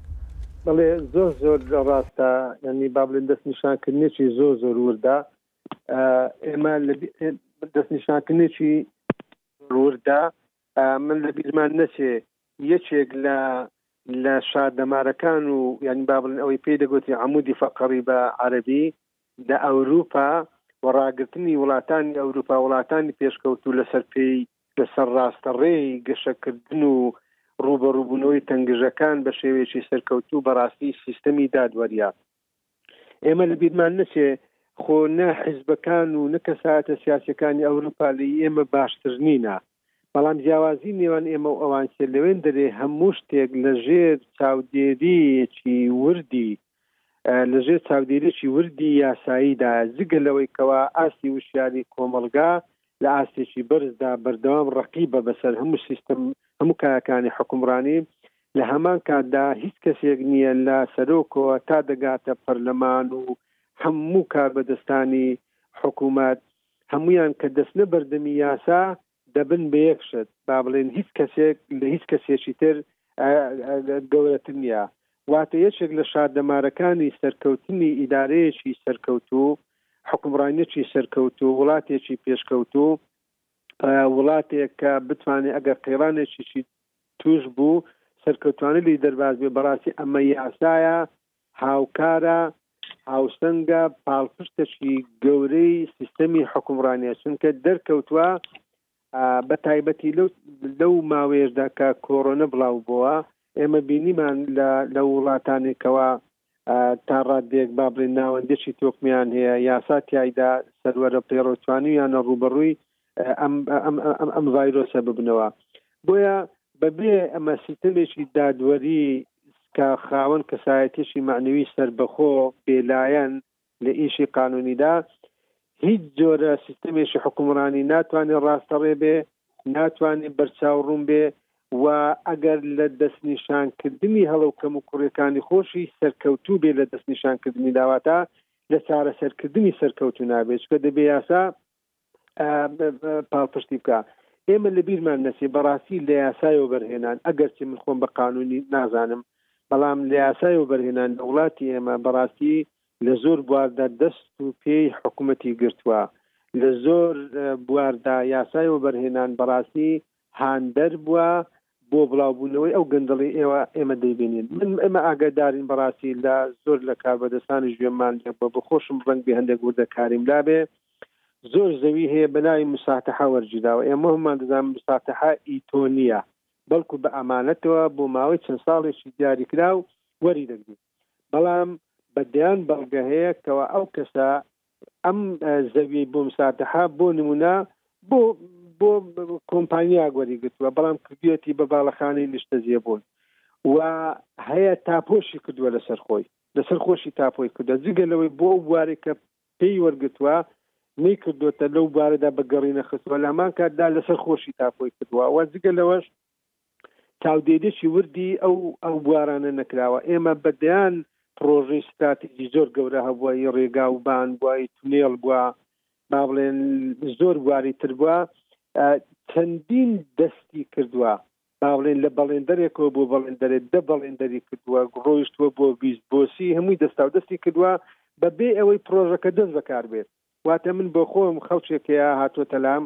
بەڵێ زۆر زۆر ڕاستە ینی با بڵێن دەست نیشانکردنێکی زۆر زۆر وردە ئێمە دەست نیشانکردنێکی وردە من لە بیرمان نەچێ یەکێک لە لە شاردەمارەکان و یعنی با بڵێن ئەوەی پێی دەگوتی عمودی فەقەڕی بە عەربی لە ئەوروپا و ڕاگرتنی وڵاتانی ئەوروپا وڵاتانی پێشکەوت و لەسەر پێی لەسەر ڕاستە ڕێی گەشەکردن و ڕووبەڕووبوونەوەی تەنگژەکان بە شێوەیەکی سەرکەوتوو بەڕاستی سیستەمی دادوەریە ئێمە لە بیرمان نەچێ خۆ نە حیزبەکان و نە کەسایەتە سیاسەکانی ئەوروپا لەی ئێمە باشتر نینە بەڵام جیاوازی نێوان ئێمە و ئەوان چێ لەوێن دەرێ هەموو شتێک لە ژێر چاودێریەکی وردی لەژێر چاودێریی وردی یاساییدا، جگە لەوەی کەوا ئاستی وشیاریی کۆمەڵگا لە ئاستێکی بەرزدا بەردەوام ڕەقیبە بەسەر هەموو سیستم هەموو کایەکانی حوکمڕانی، لە هەمان کاتدا هیچ کەسێک نییە لە سەرۆکەوە تا دەگاتە پەرلەمان و هەموو کاربەدەستانی حکوومەت هەموویان کە دەچنە بەردەمی یاسا، دەبن بە یەک شت با بڵێین هیچ کەسێک لە هیچ کەسێکی تر گەورەتر نییە واتە یەکێک لە شاردەمارەکانی سەرکەوتنی ئیدارەیەکی سەرکەوتوو حکومڕانیەکی سەرکەوتوو وڵاتێکی پێشکەوتوو وڵاتێک کە بتوانێت ئەگەر قەیرانێکیی توش بوو سەرکەوتوانی لی دەرباز بێ بەڕاستی ئەمە یاسایە هاوکارە، هاوسەنگە، پاڵپشتەکی گەورەی سیستەمی حوکمڕانیە، چونکە دەرکەوتوە بەتایبەتی لەو ماوەیەشدا کە کۆرۆنە بڵاوبۆوە ئێمە بینیمان لە وڵاتانێک کەوا تا ڕاددەیەک با بڵێن ناوەندێکی تۆکمیان هەیە یاسا تیایدا سەروەرە پێڕەو توانیویانە ڕوبەڕوی ئەم ڤایرۆسە ببنەوە بۆیە بەبێ ئەمە سیستمێکی دادوەری کە خاوەن کەسایەتیشی معنوی سربەخۆ بێلایەن لە ئیشی قانونیدا هیچ جۆرە سیستمێکی حکومڕانی ناتوانێت ڕاستەڕێ بێ ناتوانێت بەرچاو ڕوون بێ و ئەگەر لە دەستنیشانکردنی هەڵە و کەم و کوڕەکانی خۆشی سەرکەوتوو بێ لە دەستنیشانکردنی داواتە لە چارەسەرکردنی سەرکەوتو نابێت کە دەبێ یاسا پاڵپشتی بکە ئێمە لە بیرمان نەچێ بەڕاستی لە یاسای و بەرهێنان ئەگەرچی من خۆم بە قانونی نازانم بەڵام لە یاسای و بەرهێنان لە وڵاتی ئێمە بەڕاستی لە زۆر بواردا دەست و پێی حکوومەتی گرتووە لە زۆر بواردا یاسای و بەرهێنان بەڕاستی هاندەر بوە بۆ بڵاوبونەوەی ئەو گەندەڵی ئێوە ئێمە دەیبینین من ئێمە ئاگادارین بەڕاستی لە زۆر لە کاربەدەستانیش گوێمان لێ بوە بۆ خۆشم ڕەنگبێ هەندێک وردەکاریم لابێ زۆر زەوی هەیە بەناوی مساتحە وەرگیراوە ئێمە هەمومان دەزانم مساتحە ئی تۆ نیە بەڵکو بە ئەمانەتەوە بۆ ماوەی چەند ساڵێکی دیاریکراو وەری دەگرین بەڵام بە دەیان بەڵگە هەیە کەوا ئەو کەسە ئەم زەویەی بۆم ساردەها بۆ نمونە بۆ بۆ کۆمپانیا گۆری گرتووە بەڵام کردوێتی بە باڵەخانەی نیشتەجێ بوون و هەیە تاپۆشی کردووە لەسەر خۆی لەسەر خۆشی تاپۆی کردە جگە لەوەی بۆ ئەو بوارێک کە پێی وەرگتووە نەیکردوتە لەو بارەدا بە گەڕی نەخستوە لامان کاتدا لەسەر خۆشی تاپۆی کردووە وە جگە لەوەش چاودێریی وردی ئەو ئەو بوارانە نەکراوە. ئێمە بە دەیان پڕۆژەی ستراتیجی زۆر گەورە هەبووە، ی ڕێگا و بان بووە، ی تونێڵ بووە، با بڵێن زۆر بواری تر بووە، چەندین دەستی کردووە، با بڵێن لە بەڵێندەرێکەوە بۆ بەڵێندەرێ دە بەڵێندەری کردووە، ڕۆیشتووە بۆ بیست، بۆ سی، هەمووی دەستاودەستی کردووە، بەبێ ئەوەی پڕۆژەکە دەست بەکار بێت. واتە من بۆ خۆم خەڵکێک هەیە هاتووەتە لام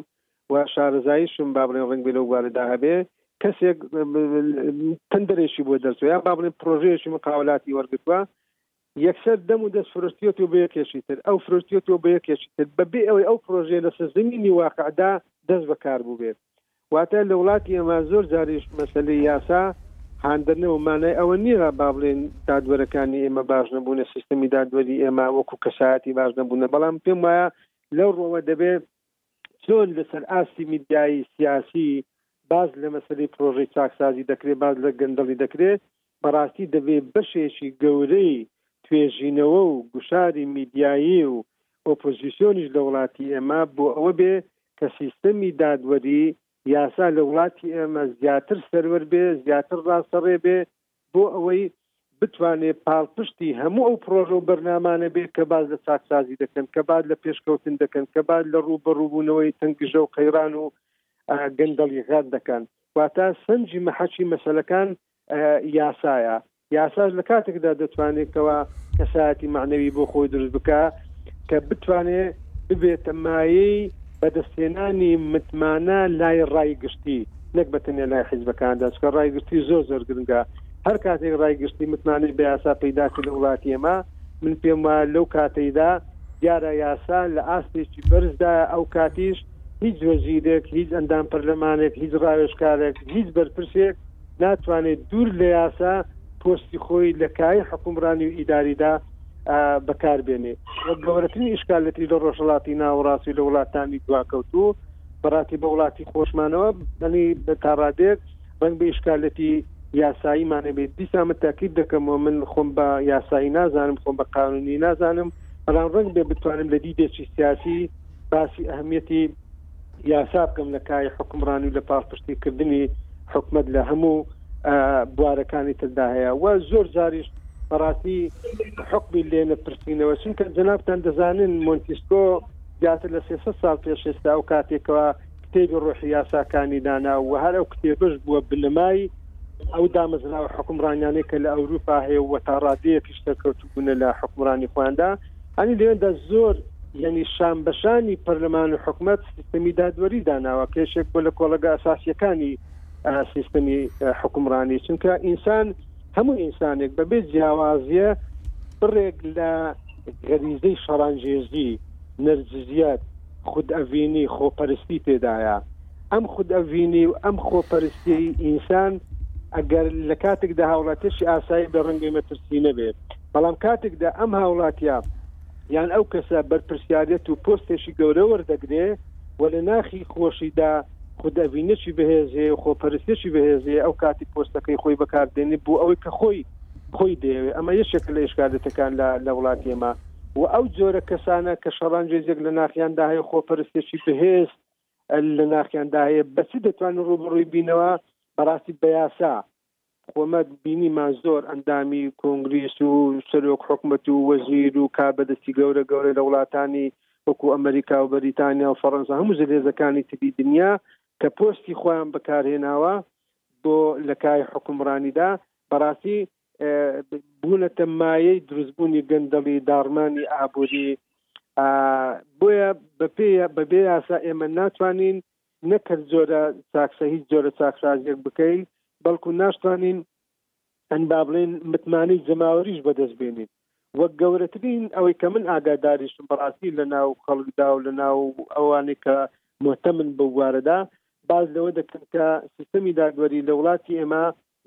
و شارەزاییشم با بڵێین ڕەنگبێ لەو بوارەدا هەبێ، کەسێک تەندەرێکی بۆ دەرچووە یان با بڵێین پڕۆژەیەکی مقاولاتی وەرگرتووە، یەکسەر دەم و دەست فرۆشتوویەتەوە بە یەکێکی تر، ئەو فرۆشتوویەتەوە بە یەکێکی تر، بەبێ ئەوەی ئەو پڕۆژەیە لەسەر زەمینی واقعدا دەست بە کار بووبێ. واتە لە وڵاتی ئێمە زۆر جاریش مەسەلەی یاسا هاندەرنەوە مانای ئەوە نییە با بڵێن دادوەرەکانی ئێمە باش نەبوونە، سیستەمی دادوەری ئێمە وەکو کەسایەتی باش نەبوونە، بەڵام پێم وایە لەو ڕوەوە دەبێ چۆن لەسەر ئاستی میدیایی سیاسی باس لە مەسەلەی پرۆژەی چاکسازی دەکرێ، باس لە گەندەڵی دەکرێ، بەڕاستی دەبێ بەشێکی گەورەی توێژینەوە و گوشاری میدیایی و ئۆپۆزیسیۆنیش لە وڵاتی ئێمە بۆ ئەوە بێ کە سیستەمی دادوەری یاسا لە وڵاتی ئێمە زیاتر سەروەر بێ، زیاتر ڕاستەڕێ بێ بۆ ئەوەی بتوانێ پاڵپشتی هەموو ئەو پڕۆژە و بەرنامانە بێ کە باس لە چاکسازی دەکەن، کە باس لە پێشکەوتن دەکەن، کە باس لە ڕووبەڕووبوونەوەی تەنگژە و قەیران و گەندەڵییەکان دەکەن. واتە سەنجی مەحەکی مەسەلەکان یاسایە، یاساش لە کاتێکدا دەتوانێت کەوا کەسایەتی مەعنەوی بۆ خۆی دروست بکە کە بتوانێ ببێتە مایەی بەدەستهێنانی متمانە لای ڕای گشتی نەک بە تەنیا لای حیزبەکان دەستکە ڕای گشتی زۆر زۆر گرنگە هەر کاتێک ڕای گشتی متمانەی بە یاسا پەیداکە لە وڵاتی ئێمە من پێم وایە لەو کاتەیدا دیارە یاسا لە ئاستێکی بەرزدا ئەو کاتیش هیچ وەزیرێک هیچ ئەندام پەرلەمانێک هیچ ڕاوێشکارێک هیچ بەرپرسێک ناتوانێت دوور لە یاسا پۆستی خۆی لە کایەی حکومڕانی و ئیداریدا بەکاربێنێ وە گەورەترین ئیشکالەتی لە ڕۆژهڵاتی ناوەڕاستی لە وڵاتانی دواکەوتوو بەڕاستی بە وڵاتی خۆشمانەوە بەنی بە تاڕادێک ڕنگ بە ئیشکالەتی یاسایی مانەبێت دیسا من تاکیب دەکەم و من خۆم بە یاسایی نازانم خۆم بە قانونی نازانم بەڵام ڕنگ بێ بتوانم لە دیدێکی سیاسی باسی ئەهمیەتی یاسا بکەم لە کای حکومڕانی و لە پاڵپشتی کردنی حکومت لە هەموو بوارەکانی تردا هەیە و زۆر زاریش بەڕاستی حکمی لێ نەپرسینەوە چونکە جنابتان دەزانن مۆنتیسکۆ زیاتر لە 300 سال پێش ئێستا ئەو کاتێکەوە کتێبی ڕۆحی یاساکانی دانا و هەر ئەو کتێبش بووە بنەمای ئەو دامەزراوە حکومڕانیانەی کە لە ئەوروپا هەیە و تا ڕادەیەکیش سەرکەوتوبوونە لە حکومڕانی خواندا هانی لێندا زۆر یەنی شان بەشانی پەرلەمان و حکومەت سیستەمی دادوەری داناوە کێشێک بۆ لە کۆڵەگە ئەساسیەکانی سیستەمی حکومڕانی چونکە ئینسان هەموو ئینسانێک بەبێ جیاوازیە بڕێک لە غەریزەی شەڕانگێزی نەرجزیات خود ئەڤینی خۆپەرستی تێدایە ئەم خود ئەڤینی و ئەم خۆپەرستی ئینسان ئەگەر لە کاتێکدا هاوڵاتێکی ئاسایی بە ڕەنگەی مەترسی نەبێت بەڵام کاتێکدا ئەم هاوڵاتیە یان ئەو کەسە بەرپرسیارەت و پۆستێکی گەورە وەردەگرێ و لە ناخی خۆشیدا خودەڤینەکی بەهێزێ و خۆپەرستێکی بەهێزێ ئەو کاتی پۆستەکەی خۆی بەکاردێنێ بۆ ئەوەی کە خۆی خۆی دەیەوێ ئەمە یەکێکە لە ئشکالەتەکان لە لە وڵاتی ئێمە و ئەو جۆرە کەسانە کە شەڕانگێزێک لە ناخیاندا هەیە خۆپەرستێکی بەهێز لە ناخیاندا هەیە بەچی دەتوانن ڕوبڕووی بینەوە بەڕاستی بەیاسا خۆمە بینیمان زۆر ئەندامی کۆنگریس و سەرۆک حکومەت و وەزیر و کار بەدەستی گەورە گەورە لە وڵاتانی وەکو ئەمریکا و بەریتانیا و فەڕەنسا هەموو زلهێزەکانی تری دنیا کە پۆستی خۆیان بەکارهێناوە بۆ لە کای حکومڕانیدا بەڕاستی بوونەتە مایەی دروستبوونی گەندەڵی داڕمانی ئابووری بۆیە بەپێ بەبێ یاسا ئێمە ناتوانین نەک هەر جۆرە چاکسە هیچ جۆرە چاکسازیەک بکەین بەڵکو ناشتوانین ئەن با بڵێن متمانەی جەماوەریش بەدەست بێنین وەک گەورەترین ئەوەی کە من ئاگاداریشم بەڕاستی لە ناو خەڵکدا و لە ناو ئەوانێک کە مهتەمن بەو بوارەدا باز لەوە دەکەن کە سیستەمی دادوەری لە وڵاتی ئێمە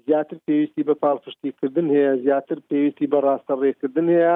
زیاتر پێویستی بە پاڵپشتیکردن هەیە زیاتر پێویستی بە ڕاستە ڕێکردن هەیە